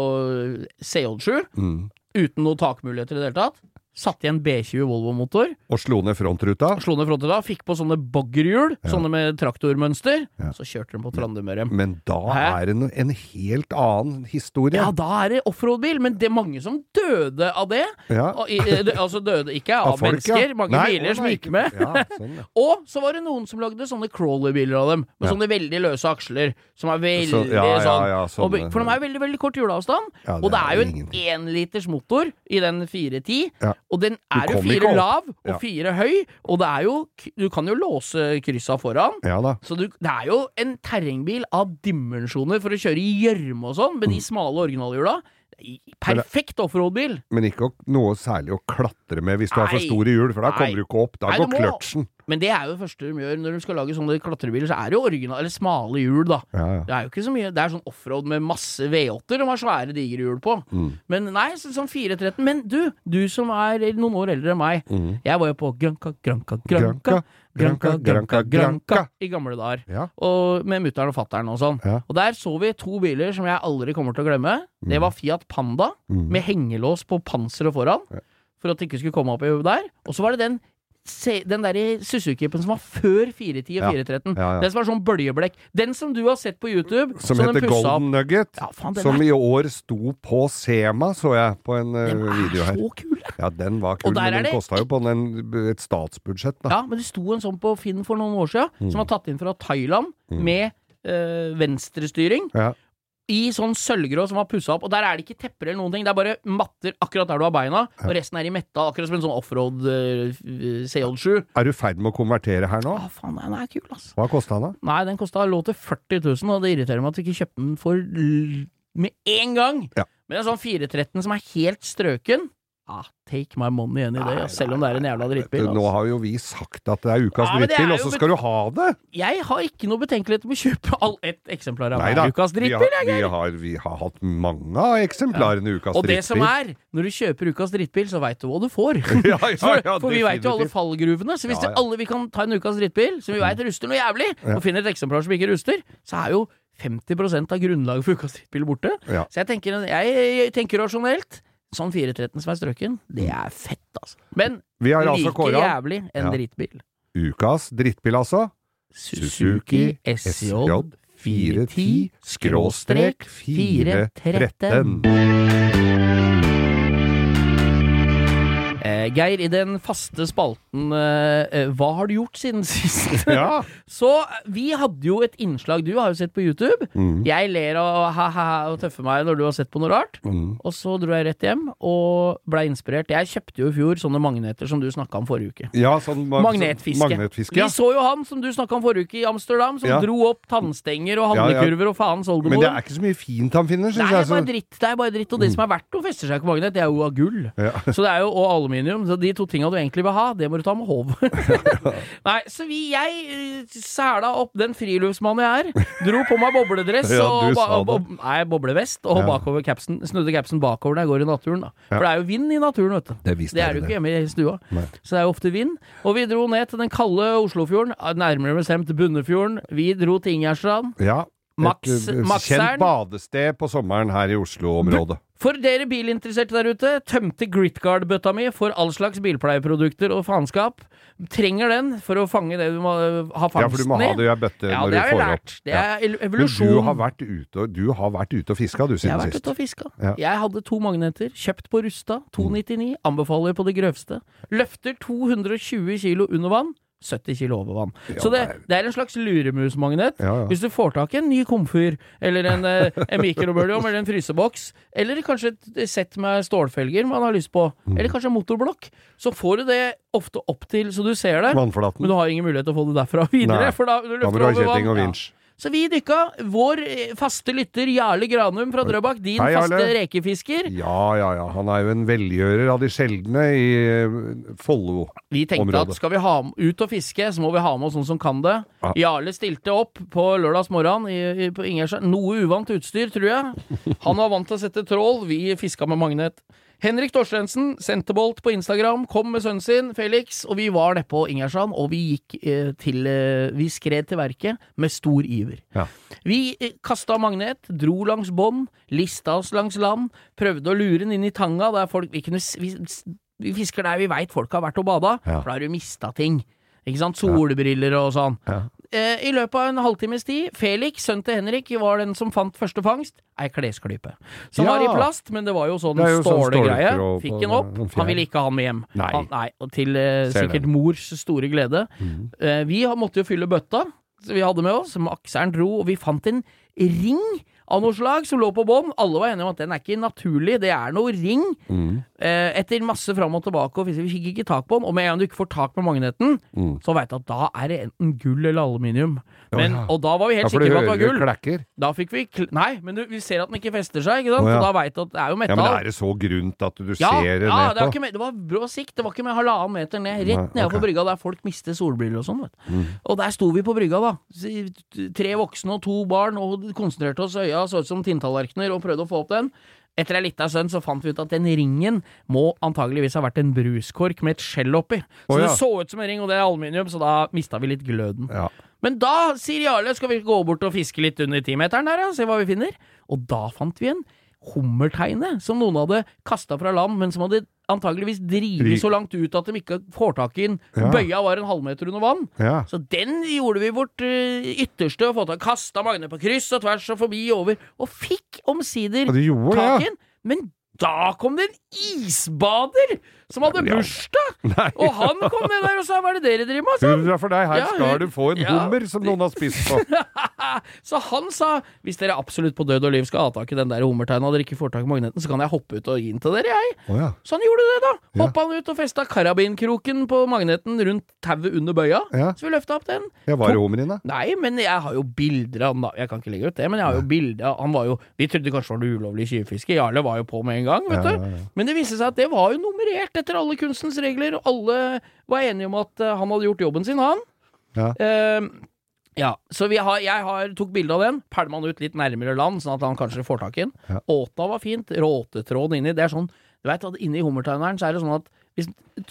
CJ7, Mm. uten noen takmuligheter i det hele tatt. Satt i en B20 Volvo-motor. Og slo ned frontruta. Slo ned frontruta, fikk på sånne boggerhjul, sånne med traktormønster. Ja. Så kjørte den på Trandumøre. Men da Hæ? er det en helt annen historie. Ja, da er det offroad-bil, men det er mange som døde av det. Ja. Og, i, altså døde ikke av, Av folk, ja. mennesker, mange Nei, biler å, som gikk med. Ja, sånn, ja. Og så var det noen som lagde sånne crawler-biler av dem, med Ja. sånne veldig løse aksler, som er veldig Så- ja, ja, sånn og, For de er veldig, veldig kort hjuleavstand. Ja, og det er jo en ingenting. énliters motor i den 410, Ja. Og den er jo fire lav og fire høy, og det er jo Du kan jo låse kryssa foran. Ja da. Så du, det er jo en terrengbil av dimensjoner for å kjøre i gjørme og sånn, med Mm. de smale originalhjula. Perfekt offroad-bil! Men ikke noe særlig å klatre med hvis du har for store hjul, for da Nei. kommer du ikke opp. Da Nei, går kløtsjen. Men det er jo det første de gjør når de skal lage sånne klatrebiler, så er det jo original, eller smale hjul, da. Ja, ja. Det er jo ikke så mye Det er sånn offroad med masse V8-er de har svære, digre hjul på. Mm. Men nei, så, sånn 413. Men du, du som er noen år eldre enn meg. Mm. Jeg var jo på granka, granka, Granca, Granca, Granca, Granca i gamle dager. Ja. Og med mutter'n og fatter'n og sånn. Ja. Og der så vi to biler som jeg aldri kommer til å glemme. Det var Fiat Panda Mm. med hengelås på panseret foran, for at det ikke skulle komme opp i der. Og så var det den den der Suzuki-en som var før 410 og 413. Ja, ja. Den som var sånn bøljeblekk. Den som du har sett på YouTube. Som heter. Golden Nugget. Faen, Som er, i år sto på Sema, så jeg på en den video er så kul! Ja, den var kul, men den det- kosta jo på en, et statsbudsjett, da. Ja, men det sto en sånn på Finn for noen år siden, Mm. som var tatt inn fra Thailand, med øh, venstrestyring. Ja. I sånn sølvgrå som var pussa opp. Og der er det ikke tepper eller noen ting. Det er bare matter akkurat der du har beina, og resten er i metall. Akkurat som en sånn offroad uh, CJ7. Er du i ferd med å konvertere her nå? Å, faen, den er kul, ass. Hva kosta den, da? Nei, den kosta lå til 40 000, og det irriterer meg at vi ikke kjøpte den for med en gang. Ja. Men en sånn 413 som er helt strøken ah, Take my money igjen i det, Nei, selv om det er en jævla drittbil. Nå har jo vi sagt at det er ukas Ja, drittbil, og så skal du ha det! Jeg har ikke noe betenkeligheter med å kjøpe all ett eksemplar av Nei ukas vi drittbil. har, jeg, vi, har, vi har hatt mange av eksemplarene ukas Og det drittbil. som er, når du kjøper ukas drittbil, så veit du hva du får. Ja, ja, for ja, for vi veit jo alle fallgruvene. Så hvis Ja, ja. alle vi kan ta en ukas drittbil, som vi veit ruster noe jævlig, Ja. og finner et eksemplar som ikke ruster, så er jo 50 av grunnlaget for ukas drittbil borte. Ja. Så jeg tenker, jeg, jeg tenker rasjonelt. Sånn 413 som er strøken, det er fett, altså. Men Vi har altså like kåra jævlig en Ja. drittbil. ukas drittbil, altså. Suzuki SJ 410 skråstrek 413. Eh, Geir, i den faste spalten eh, eh, Hva har du gjort siden sist? Ja. Så vi hadde jo et innslag Du har jo sett på YouTube. Mm. Jeg ler og ha-ha og tøffer meg når du har sett på noe rart. Mm. Og så dro jeg rett hjem og ble inspirert. Jeg kjøpte jo i fjor sånne magneter som du snakka om forrige uke. Ja, sånn ma- Magnetfiske. magnetfiske ja. Vi så jo han som du snakka om forrige uke i Amsterdam, som dro opp tannstenger og handlekurver og faens Men det er ikke så mye fint han finner, syns det jeg. er bare dritt. Det er bare dritt Og det som er verdt å feste seg på magnet, det er jo av gull. Så det er jo, og aluminium. Aluminium. Så de to tinga du egentlig vil ha, det må du ta med håv. Nei, så vi, jeg eh, sæla opp den friluftsmannen jeg er. Dro på meg bobledress Ja, og ba, det. Nei, boblevest og Ja. bakover capsen. Snudde capsen bakover når jeg går i naturen, da. For det er jo vind i naturen, vet du. Det Det er jo ikke hjemme i stua. Nei. Så det er jo ofte vind. Og vi dro ned til den kalde Oslofjorden, nærmere bestemt Bunnefjorden. Vi dro til Ingjerdstrand. Ja. Max- et eh, kjent badested på sommeren her i Oslo-området. For dere bilinteresserte der ute, tømte Gritguard-bøtta mi for all slags bilpleieprodukter og faenskap. Trenger den for å fange det du må ha fangsten i. Ja, for du må ha det i ei bøtte Ja, når det du får lært. opp. Det Ja. er el- Men du har vært ute og, du har vært ute og fiska, du, Jeg har vært sist. ute og fiska. Ja. Jeg hadde to magneter, kjøpt på Rusta, Mm. 299, anbefaler på det grøvste. Løfter 220 kilo under vann, 70 kilo over vann. Ja, Så det, det er- en slags luremusmagnet. Ja, ja. Hvis du får tak i en ny komfyr, eller en, eh, en mikrobølgeovn, eller en fryseboks, eller kanskje et sett med stålfelger man har lyst på, Mm. eller kanskje en motorblokk, så får du det ofte opp til så du ser det. Vannflaten. Men du har ingen mulighet til å få det derfra videre. Nei. For da, du løfter over vann. og vinsj. Så vi dykka. Vår eh, faste lytter Jarle Granum fra Drøbak, din Hei, faste rekefisker. Ja, ja, ja. Han er jo en velgjører av de sjeldne i Follo-området. Vi tenkte området. at skal vi ha, ut og fiske, så må vi ha med oss noen som kan det. Ja. Jarle stilte opp på lørdags morgen i, i, på Ingersjø. Noe uvant utstyr, tror jeg. Han var vant til å sette trål, vi fiska med magnet. Henrik Torstensen, Senterbolt på Instagram, kom med sønnen sin, Felix, og vi var nede på Ingjerdstrand, og vi gikk eh, til eh, Vi skred til verket med stor iver. Ja. Vi eh, kasta magnet, dro langs bånd, lista oss langs land, prøvde å lure den inn i tanga der folk Vi, kunne, vi, vi fisker der vi veit folk har vært og bada, Ja. for da har du mista ting. Ikke sant? Solbriller og sånn. Ja. Eh, I løpet av en halvtimes tid, Felix, sønnen til Henrik, var den som fant første fangst. Ei klesklype. Som Ja. var i plast, men det var jo sånn stålegreie. sånn Fikk den opp. Han ville ikke ha den med hjem. Nei. Han, nei og til eh, sikkert mors store glede. Mm. Eh, vi måtte jo fylle bøtta som vi hadde med oss. Makseren dro, og vi fant en ring av noe slag som lå på bånn. Alle var enige om at den er ikke naturlig, det er noe ring. Mm. Eh, etter masse fram og tilbake, og vi fikk ikke tak på den. Og med en gang du ikke får tak på magneten, Mm. så veit du at da er det enten gull eller aluminium. Men, ja. Og da var vi helt ja, sikre på at det var gull. klekker. Da fikk vi Nei, men du, vi ser at den ikke fester seg, ikke sant? Oh, ja. Da veit du at det er jo Ja, men er det så grunt at du Ja, ser det ja ned på? Ja, det var brå sikt. Det var ikke med halvannen meter ned. Rett Nei, nedenfor ok. brygga der folk mister solbriller og sånn. Mm. Og der sto vi på brygga, da. Tre voksne og to barn, og konsentrerte oss. Øya så ut som tinntallerkener, og prøvde å få opp den. Etter ei lita stund så fant vi ut at den ringen må antageligvis ha vært en bruskork med et skjell oppi. Så oh, ja. det så ut som en ring, og det er aluminium, så da mista vi litt gløden. Ja. Men da sier Jarle skal vi gå bort og fiske litt under timeteren der, ja, se hva vi finner. Og da fant vi en hummerteine som noen hadde kasta fra land, men som hadde antageligvis Ri- drivet så langt ut at de ikke får tak i den. Ja. Bøya var en halvmeter under vann. ja. Så den gjorde vi vårt uh, ytterste å få tak Kasta Magne på kryss og tvers og forbi og over, og fikk omsider ja, tak i den. Men da kom det en isbader som hadde bursdag! Nei. Og han kom ned der og sa 'hva er det dere driver med'? Hurra for deg, her Ja, skal du få en ja. hummer som noen har spist på. Så han sa hvis dere absolutt på død og liv skal ha tak i den der hummerteina og dere ikke får tak i magneten, så kan jeg hoppe ut og gi den til dere, jeg. Oh, ja. Så han gjorde det, da. Hoppa han ut og festa karabinkroken på magneten rundt tauet under bøya. Så vi løfta opp den. ja, var det hummeren din, da? Nei, men jeg har jo bilder av. Jeg kan ikke legge ut det, men jeg har jo bilder av Han var jo Vi trodde kanskje det var ulovlig tjuvfiske. Jarle var jo på med en gang, vet du. Men det viste seg at det var jo nummerert etter alle kunstens regler, og alle var enige om at eh, han hadde gjort jobben sin, han. Ja. Uh, ja, så vi har, jeg har, tok bilde av den, pælma den ut litt nærmere land, sånn at han kanskje får tak i den. Ja. Åta var fint, råtetråden inni. Det er sånn, du vet at inni hummerteineren så er det sånn at hvis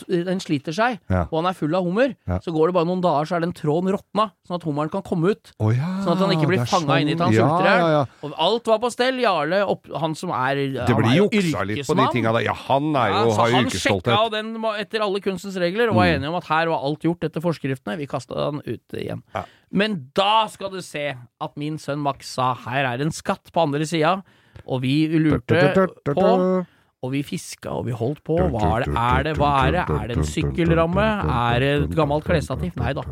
den sliter seg, Ja. og han er full av hummer, Ja. så går det bare noen dager, så er den tråden råtna, sånn at hummeren kan komme ut. Oh, ja, Sånn at han ikke blir fanga inn i til han sulter. Og alt var på stell. Jarle, opp, han som er Det blir juksa litt på de tinga der. Ja, han er jo, har jo han sjekka den etter alle kunstens regler og var enig om at her var alt gjort etter forskriftene. Vi kasta den ut igjen. Men da skal du se at min sønn Max sa her er en skatt på andre sida, og vi lurte på og vi fiska, og vi holdt på. Hva er det? Er det, hva er det? Er det en sykkelramme? Er det et gammelt klesstativ? Nei da.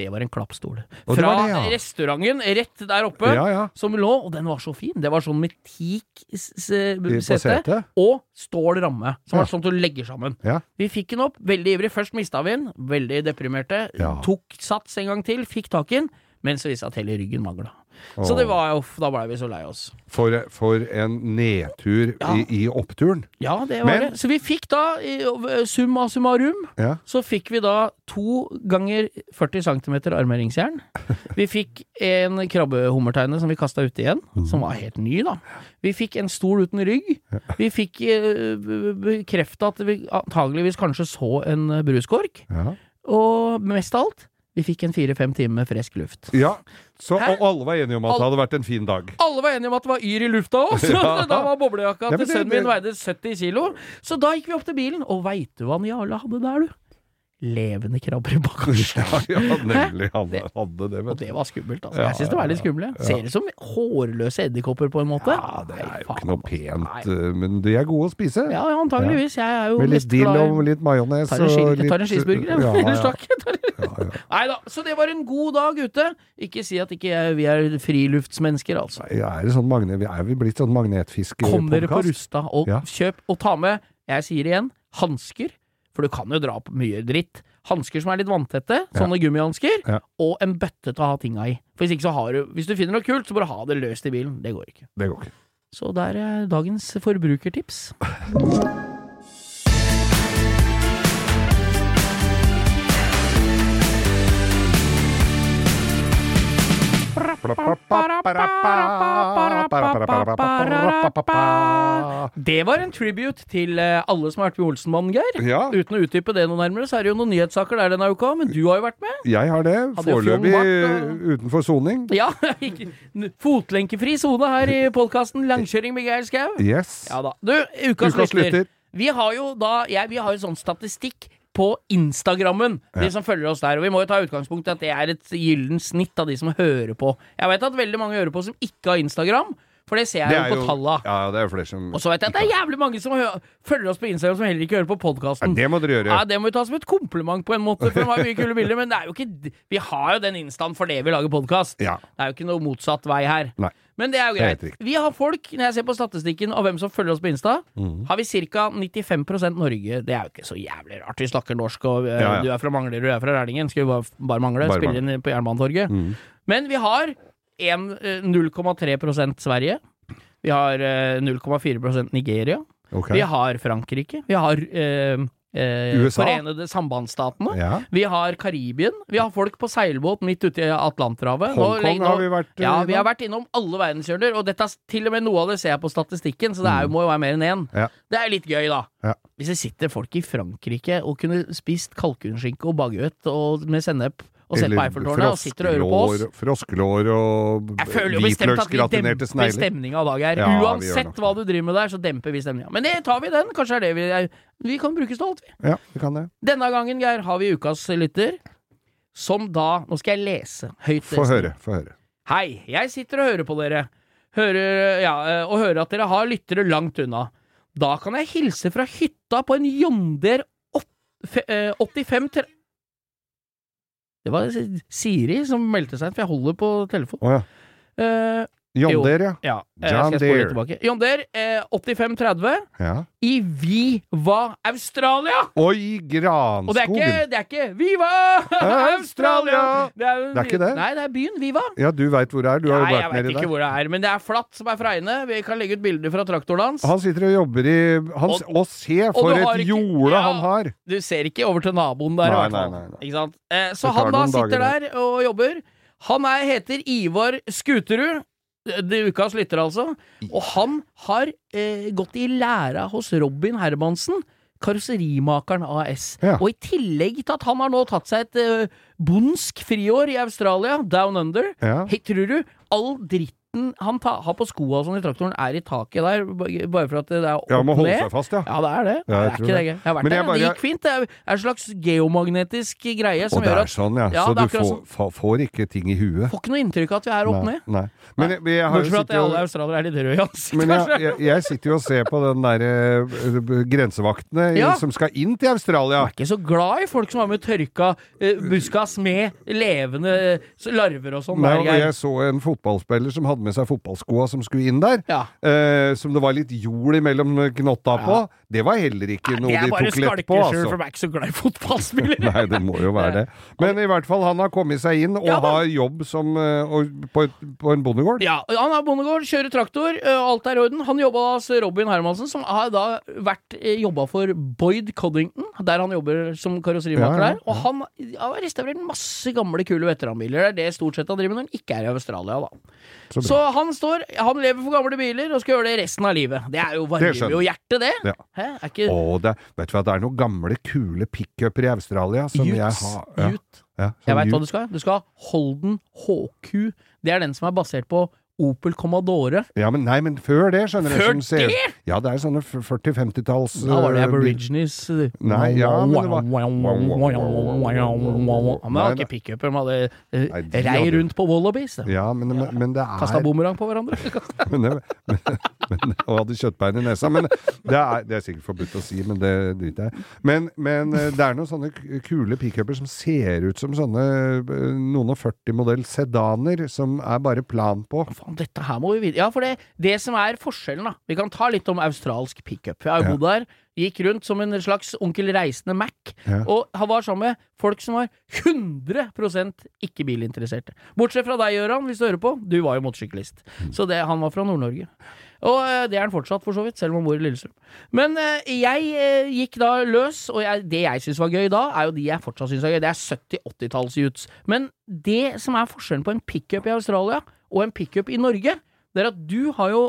Det var en klappstol. Fra det, ja. restauranten rett der oppe, Ja, ja. som lå, og den var så fin. Det var sånn med teak-sete og stål ramme, som var sånn at du legger sammen. Vi fikk den opp, veldig ivrig. Først mista vi den, veldig deprimerte. Tok sats en gang til, fikk tak i den, men så viste det seg at hele ryggen mangla. Så det var jo Da blei vi så lei oss. For, for en nedtur Ja. i, i oppturen. Ja, det var Men- det. Så vi fikk da, i summa summarum, Ja. så fikk vi da to ganger 40 cm armeringsjern. Vi fikk en krabbehummerteine som vi kasta ute igjen, som var helt ny, da. Vi fikk en stol uten rygg. Vi fikk eh, bekrefta at vi antageligvis kanskje så en bruskork. Ja. Og mest av alt, vi fikk en fire-fem timer med frisk luft. ja. Så, og alle var enige om at det hadde vært en fin dag. Alle var enige om at det var yr i lufta òg, så Ja. da var boblejakka Ja, til sønnen min veide 70 kilo. Så da gikk vi opp til bilen, og veit du hva Jarle hadde der, du? Levende krabber i bagasjen. Ja, nemlig. Han hadde det, Og det var skummelt, altså. Ja, Jeg syns det var litt skummelt. Ja. Ser ut som hårløse edderkopper, på en måte. Ja, det er jo ikke noe altså. pent, Nei. eh, men de er gode å spise. Ja, antageligvis. Jeg er jo Med litt dill og litt majones og litt tar en cheeseburger. Ja, Eller ja. stakk. Nei da. Så det var en god dag ute. Ikke si at ikke vi er friluftsmennesker, altså. Ja, er, det sånn magne, vi er vi blitt sånn magnetfiskepodkast? Kom dere på Rusta og kjøp, og ta med, jeg sier igjen, hansker. For du kan jo dra på mye dritt. Hansker som er litt vanntette, sånne gummihansker, Ja. og en bøtte til å ha tinga i. For hvis ikke så har du Hvis du finner noe kult, så bare ha det løst i bilen. Det går ikke. Det går ikke. Så der er dagens forbrukertips. Det var en tribute til eh, alle som har vært med Olsenmannen, Geir. Ja, Uten å utdype det noe nærmere, så er det jo noen nyhetssaker der denne uka, men du har jo vært med. jeg har det. Foreløpig utenfor soning. Ja, fotlenkefri sone her i podkasten Langkjøring med Geir Skau. Yes. Ja da. Du, ukas, Ukas lytter. lytter. Vi har jo da ja, Vi har jo sånn statistikk på Instagrammen, de som følger oss der. Og vi må jo ta utgangspunkt i at det er et gyllent snitt av de som hører på. Jeg vet at veldig mange hører på som ikke har Instagram, for det ser jeg Det jo på talla. Ja, det er jo flere som Og så vet jeg at det er jævlig mange som følger oss på Instagram som heller ikke hører på ja. Det må dere gjøre. Ja, det må vi ta som et kompliment på en måte, for de har mye kule bilder. Men det er jo ikke Vi har jo den instaen for det vi lager podkast. Ja. Det er jo ikke noe motsatt vei her. Nei. Men det er jo Det er greit. Vi har folk, når jeg ser på statistikken av hvem som følger oss på Insta, mm. har vi ca. 95% Norge. Det er jo ikke så jævlig rart. Vi snakker norsk, og uh, Ja, ja. du er fra Manglerud, du er fra Rælingen. Skulle bare, bare mangle. Bare Spille inn på Jernbanetorget. Mm. Men vi har 0,3% Sverige. Vi har eh, 0,4% Nigeria. Okay. Vi har Frankrike. Vi har eh, eh, USA. Forenede sambandsstatene. Ja. Vi har Karibien. Vi har folk på seilbåt midt ute i Atlanterhavet. Hongkong har vi vært eh, Ja, vi har vært innom alle verdenshjørner, og dette, er til og med noe av det ser jeg på statistikken, så det er, jo- må jo være mer enn én. Ja. Det er litt gøy, da. Ja. Hvis det sitter folk i Frankrike og kunne spist kalkunskinke og baguett og med sennep og sett på Eiffeltårnet og sitter og hører på oss froskelår- og hvitløksgratinerte snegler. stemninga i dag her. Ja, Uansett hva du driver med der, så demper vi stemninga. Men det tar vi den. Kanskje er det vi er, Vi kan brukes til alt, vi. Ja, vi kan det. Denne gangen, Geir, har vi ukas lytter, som da Nå skal jeg lese høyt. Få høre. Få høre. Hei, jeg sitter og hører på dere. Hører, ja, eh, og hører at dere har lyttere langt unna. Da kan jeg hilse fra hytta på en Jonder åt- fe- eh, 85 tre... Det var Siri som meldte seg inn, for jeg holder på telefon. Oh, ja. Eh, John Deere, ja. ja, eh, John Deere. John Deere. eh, 8530 ja. i Viva Australia! Oi, Og det er ikke, det er ikke Viva Australia! Det er, Det er ikke det? Nei, det er byen Viva. Ja, du veit hvor det er. Du har Nei, jo jeg vært vet nedi ikke hvor det er, men det er flatt som er fregne. Vi kan legge ut bilder fra traktoren hans. Han sitter og jobber i han, Og- Og, se for og et jorde Ja. han har! Du ser ikke over til naboen der, i Nei, hvert fall. nei, nei, nei. Eh, så han da sitter der og jobber. Han er, heter Ivar Skuterud. Det er ukas lytter, altså. Og han har eh, gått i læra hos Robin Hermansen. Karosserimakeren AS. Ja. Og i tillegg til at han har nå tatt seg et eh, bondsk friår i Australia, down under, Ja. hey, tror du all dritten han ta, har på skoa sånn i traktoren, er i taket der, bare for at det er opp Ja, må holde ned? seg fast, ja. Ja, det er det. Ja, jeg det er ikke det. det. Jeg har vært Men der, bare, det gikk fint. Det er er en slags geomagnetisk greie som gjør at Og det er sånn, ja. Ja, Så du får, sånn. får ikke ting i huet. Får ikke noe inntrykk av at vi er opp Nei, ned. nei. Men jeg, jeg har Bortsett fra at alle australiere er litt røde i ansiktet, men jeg, jeg, jeg sitter jo og ser på den der eh, grensevaktene Ja. som skal inn til Australia. Jeg er ikke så glad i folk som har med tørka eh, buskas med levende eh, larver og sånn. Nei, og jeg så en fotballspiller som hadde hadde med seg fotballskoa som skulle inn der. Ja. Eh, som det var litt jord imellom knotta på. Det var heller ikke noe er de tok lett på. skalkeskjul, Altså. for jeg er ikke så glad i fotballspillere. Nei, det må jo være det. Men i hvert fall, han har kommet seg inn og Ja har jobb som, eh, og, på, på en bondegård. Ja, han er bondegård, kjører traktor, ø, alt er i orden. Han jobba hos Robin Hermansen, som har da vært eh, jobba for Boyd Coddington, der han jobber som karosserimaker Ja, ja, der. Og han har restaurert masse gamle, kule veteranbiler. Det er det stort sett han driver med når han ikke er i Australia, da. Så bra. Så han står Han lever for gamle biler og skal gjøre det resten av livet. Det er jo varmer jo hjertet, det. Ja. Hæ? Er ikke Å, det, vet du hva, det er noen gamle, kule pickuper i Australia som jeg Utes, har ja, ja, Jeg veit hva du skal. Du skal ha Holden HQ. Det er den som er basert på Opel Commodore. Ja, men nei, men før det, skjønner du. Før ser- det? Ja, det er sånne 40-50-talls Da var det øh, Aborigines Nei, ja, men det var- Men det var ikke pickuper, de hadde eh, rei rundt på Wallabies. Ja, men, men, men det er Kasta bumerang på hverandre. men det, men, men, og hadde kjøttbein i nesa. Men det er, det er sikkert forbudt å si, men det driter jeg. Men, men eh, det er noen sånne kule pickuper som ser ut som sånne eh, noen og 40-modell sedaner som er bare plan på. Faen, dette her må vi vite. Ja, for det, det som er forskjellen, da Vi kan ta litt om australsk pickup. Jeg har Ja. bodd der. Gikk rundt som en slags onkel reisende Mac. Ja. Og han var sammen med folk som var 100% ikke bilinteresserte. Bortsett fra deg, Gøran, hvis du hører på. Du var jo motorsyklist. Mm. Så det, han var fra Nord-Norge. Og eh, det er han fortsatt, for så vidt, selv om han bor i Lillestrøm. Men eh, jeg eh, gikk da løs, og jeg, det jeg syns var gøy da, er jo de jeg fortsatt syns er gøy. Det er 70-80-talls-utes. Men det som er forskjellen på en pickup i Australia og en pickup i Norge, det er at du har jo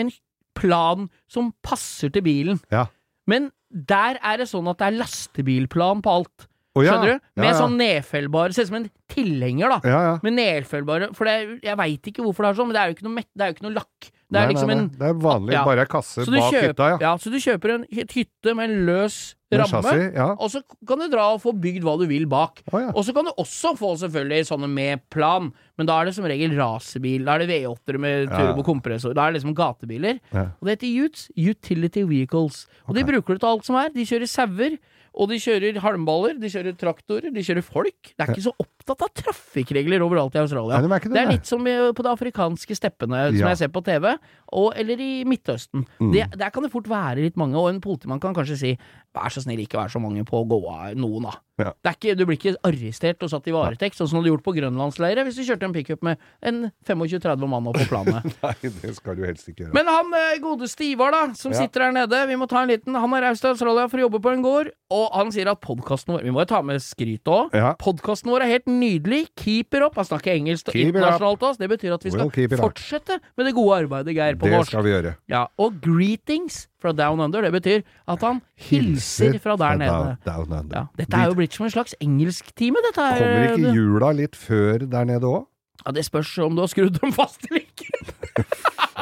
en plan som passer til bilen. Ja. Men der er det sånn at det er lastebilplan på alt. Oh, ja. Skjønner du? Med Ja, sånn nedfellbare Ser ut som en tilhenger, da. Ja, ja. Med nedfellbare For det, jeg veit ikke hvorfor det er sånn, men det er jo ikke noe, det er jo ikke noe lakk. Det er Nei, liksom nei, en. Det er vanlig, Ja. bare kasse bak kjøper, hytta, ja. ja, så du kjøper en hytte med en løs Med ramme, chassis, ja. og så kan du dra og få bygd hva du vil bak. Oh. Og så kan du også få selvfølgelig sånne med plan, men da er det som regel racerbil. Da er det V8-ere med turbokompressor. Da er det liksom gatebiler. Og det heter Utes, Utility Vehicles. Og de bruker det til alt som er. De kjører sauer, og de kjører halmballer, de kjører traktorer, de kjører folk. Det er ikke så opptatt av trafikkregler overalt i Australia. Nei, det, det er litt som på de afrikanske steppene som Ja. jeg ser på TV, og, eller i Midtøsten. Mm. Det, der kan det fort være litt mange, og en politimann kan kanskje si vær så snill, ikke vær så mange på å gå av noen, da. Ja. Det er ikke, du blir ikke arrestert og satt i varetekt, sånn som du hadde gjort på grønlandsleire hvis du kjørte en pickup med en 25-30 mann opp på planet. Nei, det skal du helst ikke gjøre. Men han eh, godeste Ivar, da, som Ja. sitter der nede, vi må ta en liten Han har reist til Australia for å jobbe på en gård, og han sier at podkasten vår Vi må jo ta med skryt òg. Ja. Podkasten vår er helt nydelig. Keep it up. Han snakker engelsk Keep internasjonalt til oss. Det betyr at vi skal We'll fortsette med det gode arbeidet, Geir, på det norsk. skal vi gjøre. Ja, og greetings fra Down Under, det betyr at han hilser fra der nede. Down, down. Ja, dette er jo blitt som en slags engelsktime, dette her. Kommer ikke jula litt før der nede òg? Ja, det spørs om du har skrudd dem fast eller ikke.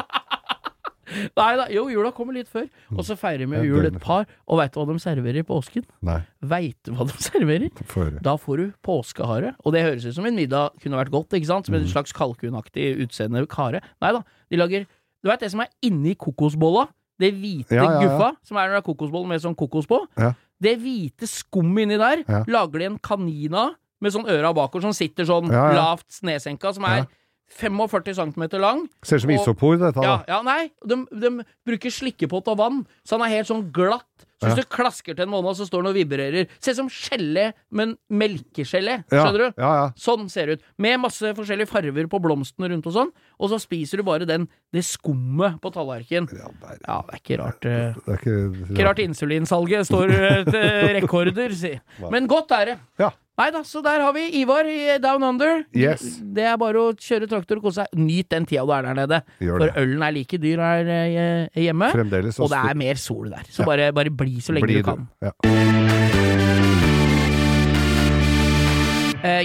Nei da, jo, jula kommer litt før. Og så feirer vi jul et par. Og veit du hva de serverer i påsken? Nei, Veit du hva de serverer? få. Da får du påskehare. Og det høres ut som en middag kunne vært godt, ikke sant? Som Mm. en slags kalkunaktig utseende kare. Nei da, de lager Du veit det som er inni kokosbolla? Det hvite Ja, ja, ja. guffa, som er når det er kokosboll med sånn kokos på. Ja. Det hvite skummet inni der lager de en kanin av med sånn øra bakover som sitter sånn lavt nedsenka, som er. 45 cm lang. Ser ut som isopor, dette. Ja, ja, nei, de, de bruker slikkepott og vann, så han er helt sånn glatt. Så hvis Ja. du klasker til en måned, så står den og vibrerer. Ser ut som gelé, men melkegelé. Skjønner du? Ja, ja. Sånn ser det ut. Med masse forskjellige farver på blomstene rundt og sånn. Og så spiser du bare den, det skummet på tallerkenen. Ja. Ja, det er ikke rart. eh, Det er ikke, Ikke rart insulinsalget står eh, til rekorder, si. Men godt er det. Ja. Nei da, så der har vi Ivar i Down Under. Yes. Det er bare å kjøre traktor og kose seg. Nyt den tida du er der nede. For ølen er like dyr her eh, hjemme. Og det er mer sol der. Så Ja. bare, bare bli så lenge bli du kan. Ja.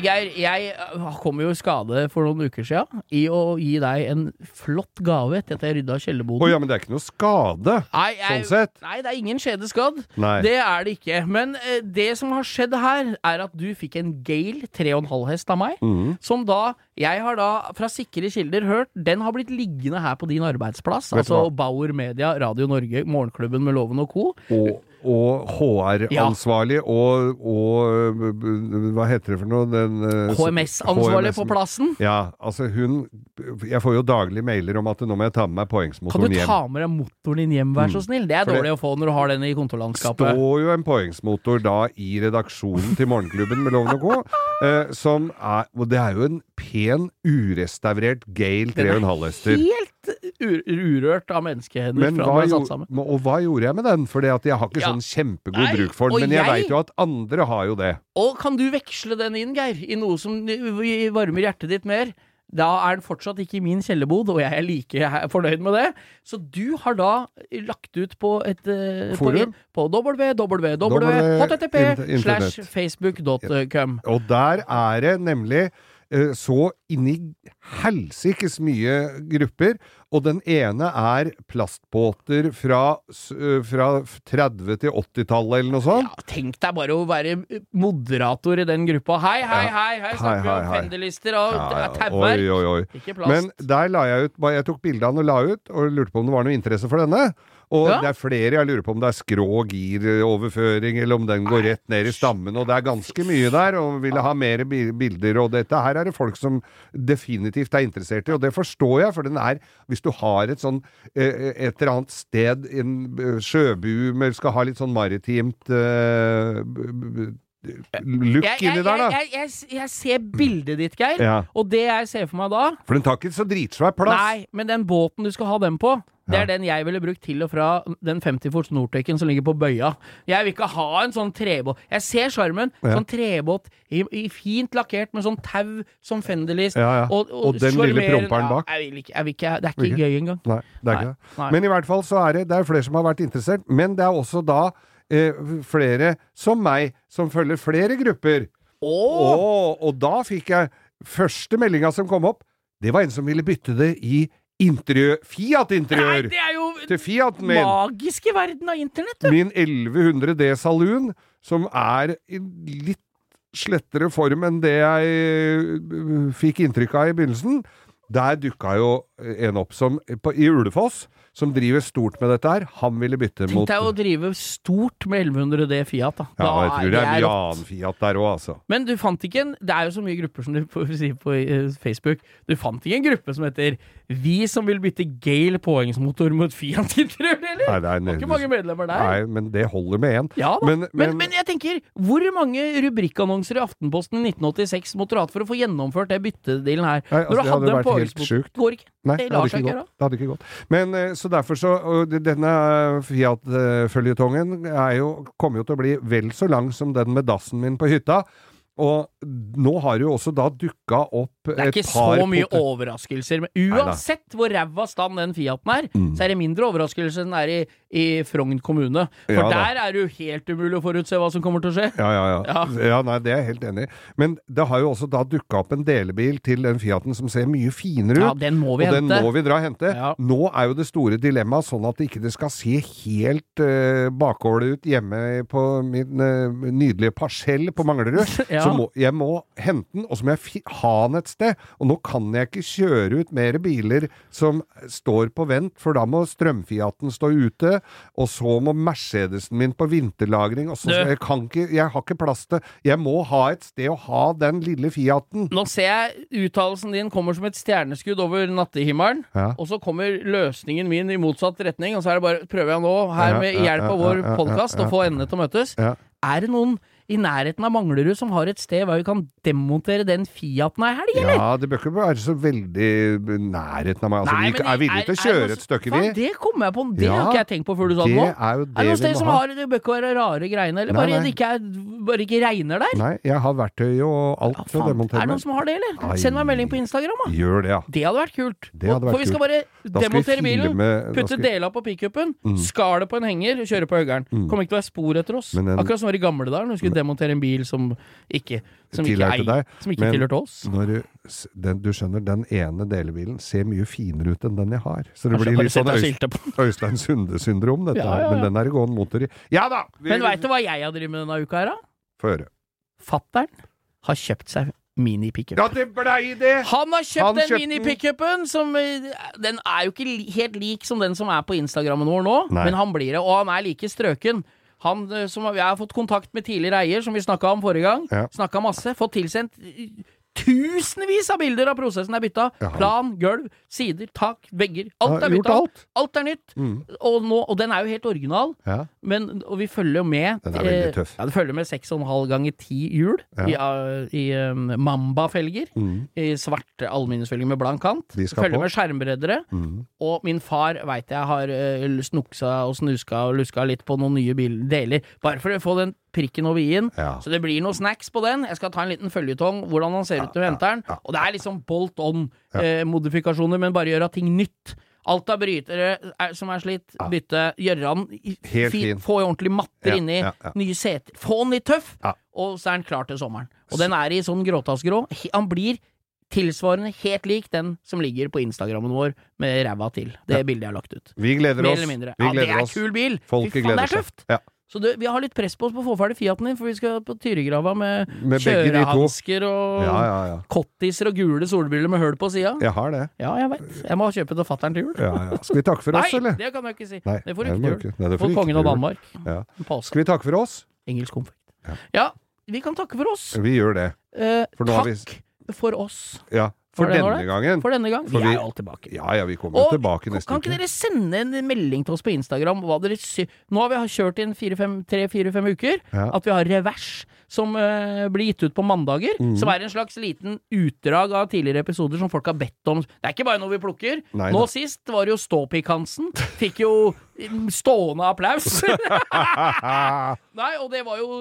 Geir, jeg eh, kom jo i skade for noen uker siden i å gi deg en flott gave etter at jeg rydda kjellerboden. Oh, ja, men det er ikke noe skade, Nei, jeg, sånn sett. nei, det er ingen skjede skadd. Det er det ikke. Men eh, det som har skjedd her, er at du fikk en Gale 3,5 hest av meg. mm. Som da Jeg har da fra sikre kilder hørt Den har blitt liggende her på din arbeidsplass. Vet altså? Bauer Media, Radio Norge, Morgenklubben med Loven og co. Og, og HR-ansvarlig og, og Hva heter det for noe? Den, HMS-ansvarlig HMS på plassen. Ja, altså hun Jeg får jo daglig mailer om at nå må jeg ta med meg poengsmotoren hjem. Kan du hjem. ta med deg motoren din hjem, vær så snill? Det er For det- dårlig å få når du har den i kontorlandskapet. står jo en poengsmotor da i redaksjonen til Morgenklubben med Loven og Co. Eh, som er Og det er jo en pen, urestaurert Gale Den er 3,5 hester. Helt ur urørt av menneskehender Men hva, gjorde, sammen. og hva gjorde jeg med den? For jeg har ikke Ja. sånn kjempegod Nei, bruk for den. Men jeg, jeg- veit jo at andre har jo det. Og kan du veksle den inn, Geir, i noe som varmer hjertet ditt mer? Da er den fortsatt ikke i min kjellerbod, og jeg er like fornøyd med det. Så du har da lagt ut på et eh, Forum? På, på www.http slash facebook.com. Og der er det nemlig så inni helsikes mye grupper, og den ene er plastbåter fra, eh, fra 30- til 80-tallet eller noe sånt. Ja, tenk deg bare å være moderator i den gruppa. Hei, hei, hei, her snakker vi om pendelister og Ja, ja. Ikke plast. Men der la jeg ut Jeg tok bilde av den og la ut, og lurte på om det var noe interesse for denne. Og Ja. det er flere jeg lurer på om det er skrå giroverføring, eller om den går rett ned i stammen, og det er ganske mye der, og ville ha mer bilder, og dette her er det folk som definitivt er interessert i, og det forstår jeg, for den er Hvis du har et sånn eh, et eller annet sted, en eh, sjøbu men skal ha litt sånn maritimt eh, b- look jeg, inni der, da. jeg, jeg, jeg, jeg ser bildet ditt, Geir, Ja. og det jeg ser for meg da For den tar ikke så dritsvær plass. Nei, men den båten du skal ha den på, det er den jeg ville brukt til og fra den 50 fots Nortecken som ligger på bøya. Jeg vil ikke ha en sånn trebåt. Jeg ser sjarmen. Ja. Sånn trebåt i, i fint lakkert med sånn tau som fenderlist. Ja, ja. Og den lille promperen bak. Jeg vil ikke, jeg vil ikke, det er ikke ikke? gøy engang. Nei, det er Nei, ikke det. Men i hvert fall så er det, det er flere som har vært interessert. Men det er også da eh, flere som meg, som følger flere grupper. Oh. og, og da fikk jeg første meldinga som kom opp. Det var en som ville bytte det i interiør, Nei, Fiat-interiør det er jo til min. magiske verden av internett, du! Min 1100 D Saloon, som er i litt slettere form enn det jeg øh, fikk inntrykk av i begynnelsen. Der dukka jo en opp som, på, i Ulefoss, som driver stort med dette her. Han ville bytte Tenk mot deg å drive stort med 1100 D Fiat, da. Ja, da jeg tror det er mye annen Fiat der òg, altså. Men du fant ikke en Det er jo så mye grupper som du sier på eh, Facebook. Du fant ikke en gruppe som heter 'Vi som vil bytte Gale påhengsmotor mot Fiat interiør', eller? Nei, det er ikke mange medlemmer der. Nei, men det holder med én. Ja. Men- Men, men- men, jeg tenker, hvor mange rubrikkannonser i Aftenposten i 1986 måtte du hatt for å få gjennomført det byttedealen her? Nei, altså, Når du det hadde hadde en påhengsmotor. Går ikke. Nei, det det hadde ikke gått. Det hadde ikke gått. Men eh, så derfor så Denne Fiat-føljetongen er kommer jo til å bli vel så lang som den med dassen min på hytta. Og nå har det jo også da dukka opp et par Det er ikke så mye overraskelser. Men Neida. uansett hvor ræva stand den Fiaten er, Mm. så er det mindre overraskelse enn det er i, i Frogn kommune. For Ja der er det jo helt umulig å forutse hva som kommer til å skje. Ja, ja, ja. Ja. Nei, det er jeg helt enig i. Men det har jo også da dukka opp en delebil til den Fiaten som ser mye finere ut. Ja, den må vi og den må vi dra og hente. Nå er jo det store dilemmaet sånn at det ikke skal se helt uh, bakålet ut hjemme på min uh, nydelige parsell på Manglerud. Ja. Så må, jeg må hente den, og så må jeg ha den et sted. Og nå kan jeg ikke kjøre ut mer biler som står på vent, for da må strømfiaten stå ute, og så må Mercedesen min på vinterlagring, og så jeg kan ikke Jeg har ikke plass til Jeg må ha et sted å ha den lille Fiaten. Nå ser jeg uttalelsen din kommer som et stjerneskudd over nattehimmelen. Ja. Og så kommer løsningen min i motsatt retning, og så er det bare, prøver jeg nå, her med hjelp av vår podkast, å få endene til å møtes. Ja. Er det noen i nærheten av Manglerud som har et sted hvor vi kan demontere den Fiaten ei helg, eller? Ja, det bør ikke være så veldig nærheten av meg. Altså, vi er villige til å kjøre et stykke, vi. det kommer jeg på, det Ja, har ikke jeg tenkt på før du sa det nå. er Er det det noen vi steder som har Det bør ikke være rare greiene, eller Nei, bare nei. det ikke, er, bare ikke regner der? Nei, jeg har verktøy og alt Ja, for å demontere Er det noen som har det, eller? Ai. Send meg en melding på Instagram, da. Gjør det, ja. Det hadde vært kult. Det hadde vært For vi skal bare Da skal vi bilen, putte skal deler på pickupen, Mm. skale på en henger, kjøre på høggeren. Kommer ikke til å være spor etter oss. Akkurat som var i gamle dager, når vi skulle demontere en bil som ikke som ikke, ei- deg. som ikke tilhørte oss. Når du, den, du skjønner, den ene delebilen ser mye finere ut enn den jeg har. Så det blir litt sånn Øyst. Øystein Sunde-syndrom, dette Ja, ja, ja. Men den er det gående motor i. Ja da! Vi- Men veit du hva jeg har drevet med denne uka her, da? Få høre. Fattern har kjøpt seg mini-pickup. Ja, det blei det! Han har kjøpt Han den. mini-pickupen som eh, Den er jo ikke helt lik som den som er på Instagrammen vår nå, Nei. men han blir det, og han er like strøken. Han eh, som Jeg har fått kontakt med tidligere eier, som vi snakka om forrige gang. Ja. Snakka masse. Fått tilsendt tusenvis av bilder av prosessen er bytta. Jaha. Plan, gulv, sider, tak, vegger. Alt er bytta. alt. Alt er nytt. Mm. Og, nå, og den er jo helt original. Ja. Men, og vi følger jo med Den er veldig eh, tøff. Ja, det følger med 6,5 ganger 10 hjul Ja. i, uh, i um, Mamba-felger. Mm. I svarte aluminiumsfelger med blank kant. Følger på. med skjermbreddere. Mm. Og min far veit jeg har uh, snuksa og snuska og luska litt på noen nye deler. Bare for å få den prikken over i-en. Ja. Så det blir noen snacks på den. Jeg skal ta en liten føljetong, hvordan han ser ut når vi henter den. Og det er liksom bolt on-modifikasjoner, men bare gjøre ting nytt. Alt av brytere er, som er slitt, bytte. Gjøre fin. Få ordentlig matter Ja, inni. ja, ja. Nye seter. Få den litt tøff! Ja. Og så er den klar til sommeren. Og den er i sånn gråtassgrå. Han blir tilsvarende helt lik den som ligger på Instagrammen vår med ræva til. Det bildet jeg har lagt ut. Vi gleder Mer oss. eller mindre. Vi Ja, det er oss. kul bil! Folket Fy faen, gleder det er tøft! Ja. Så det, vi har litt press på oss på å få ferdig Fiaten din, for vi skal på Tyrigrava med, Med kjørehansker og Ja, ja, ja. cottiser og gule solbriller med hull på sida. Jeg har det. Ja, jeg veit. Jeg må kjøpe til fatter'n til jul. Ja, ja. Skal vi takke for oss, Nei, eller? det kan jeg ikke si. Nei, det får du det ikke til jul. Nei, det får kongen av. Danmark. Skal vi takke for oss? Engelsk konfekt. Ja. Vi kan takke for oss. Vi gjør det. Eh, For takk for oss Ja. For Var denne gangen. for denne gang. Vi For vi- er jo alt tilbake. Ja ja, vi kommer jo Og tilbake neste kan ikke uke. dere sende en melding til oss på Instagram hva dere sy Nå har vi kjørt inn tre-fire-fem uker. Ja. At vi har revers som uh, blir gitt ut på mandager. Mm. Som er en slags liten utdrag av tidligere episoder som folk har bedt om. Det er ikke bare noe vi plukker. Nei, Nå da. sist var det jo Ståpikk-Hansen. Fikk jo stående applaus. Nei, og det var jo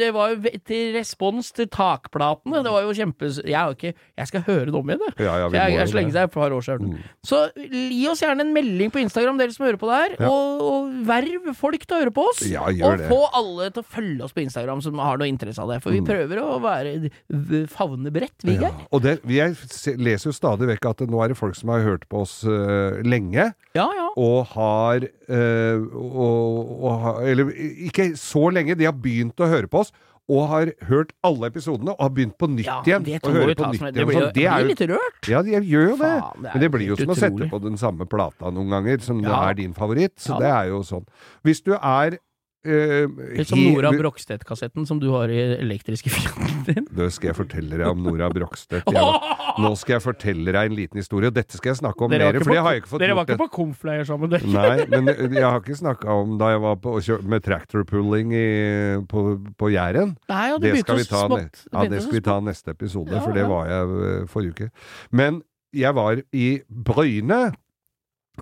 Det var jo til respons til takplatene. Det var jo kjempe... Jeg, har ikke, jeg skal høre det om igjen. Ja, ja, jeg, jeg slenger siden et par år siden. Så gi oss gjerne en melding på Instagram, dere som hører på det her. Ja. Og, og verv folk til å høre på oss. Ja, og det. få alle til å følge oss på Instagram som har noe interesse av det. For vi prøver å være favne bredt, vi, Mm. Ja. Geir. Og det, vi er, leser jo stadig vekk at nå er det folk som har hørt på oss uh, lenge, Ja, ja. og har, eh, og, og Eller ikke så lenge, de har begynt å høre på oss. Og har hørt alle episodene og har begynt på nytt ja igjen. det og hører på nytt igjen. Det blir, Sånn, det er jo litt rørt. Ja, de gjør jo det. Faen, det Men det blir jo som som å sette på den samme plata noen ganger, som Ja. er din favoritt. Så Ja det er jo sånn. Hvis du er eh, Litt som Nora Brogstedt-kassetten som du har i elektriske Fiaten din. Nå skal jeg fortelle deg om Nora Brogstedt. Nå skal jeg fortelle deg en liten historie, og dette skal jeg snakke om mer, for det har jeg ikke fått Dere var ikke på Komfleier sammen, dere. Nei, men jeg har ikke snakka om da jeg var på, med tractor pulling på, på Jæren. Nei, Det begynte skal vi ta, smått. ja, det skal vi ta neste episode, Ja, for det var jeg eh, forrige uke. Men jeg var i Bryne,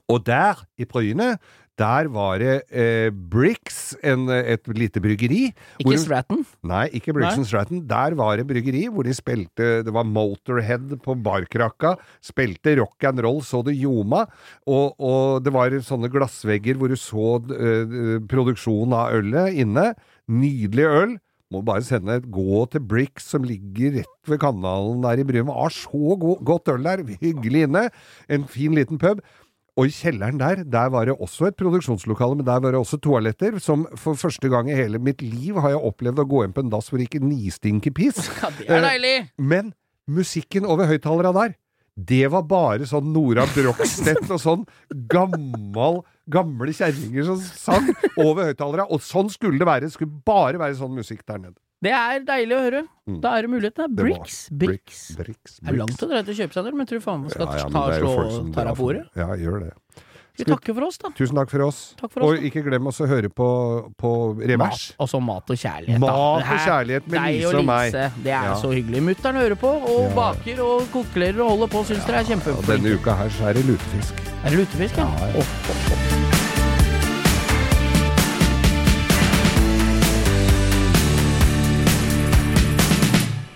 og der, i Bryne, der var det eh, Bricks, en, et lite bryggeri. Ikke de- Stratton. Nei, ikke Bricks Nei. Stratton. Der var det bryggeri hvor de spilte Det var Motorhead på barkrakka. Spilte rock and roll så det ljoma. Og, og det var sånne glassvegger hvor du så eh, produksjonen av ølet inne. Nydelig øl. Må bare sende et Gå til Bricks, som ligger rett ved kanalen der i Bryn. Det var så go godt øl der. Hyggelig inne. En fin liten pub. Og i kjelleren der, der var det også et produksjonslokale, men der var det også toaletter, som for første gang i hele mitt liv har jeg opplevd å gå inn på en dass hvor det ikke nistinker piss. Ja, det er deilig! Men musikken over høyttalerne der, det var bare sånn Nora Brogstedt og sånn gammal, gamle kjerringer som sang over høyttalerne. Og sånn skulle det være. Det skulle bare være sånn musikk der nede. Det er deilig å høre. Mm. Da er det muligheten. Det Bricks. Bricks. Bricks, Det er langt å dra til kjøpesenter, men tror faen meg skal Ja, ja, ta slå deg på ordet. Ja, gjør det. Vi takker for oss, da. Tusen takk for oss. Takk for oss, og da. ikke glem oss å høre på, på revers. Mat, altså mat og kjærlighet. Mat og kjærlighet med Lise og meg. Lise. Det er Ja. så hyggelig. Mutter'n hører på, og baker og kokelerer og holder på. Syns dere er kjempeflinke. denne uka her så er det lutefisk. Er det lutefisk, ja? Ja, ja. Åh, åh, åh.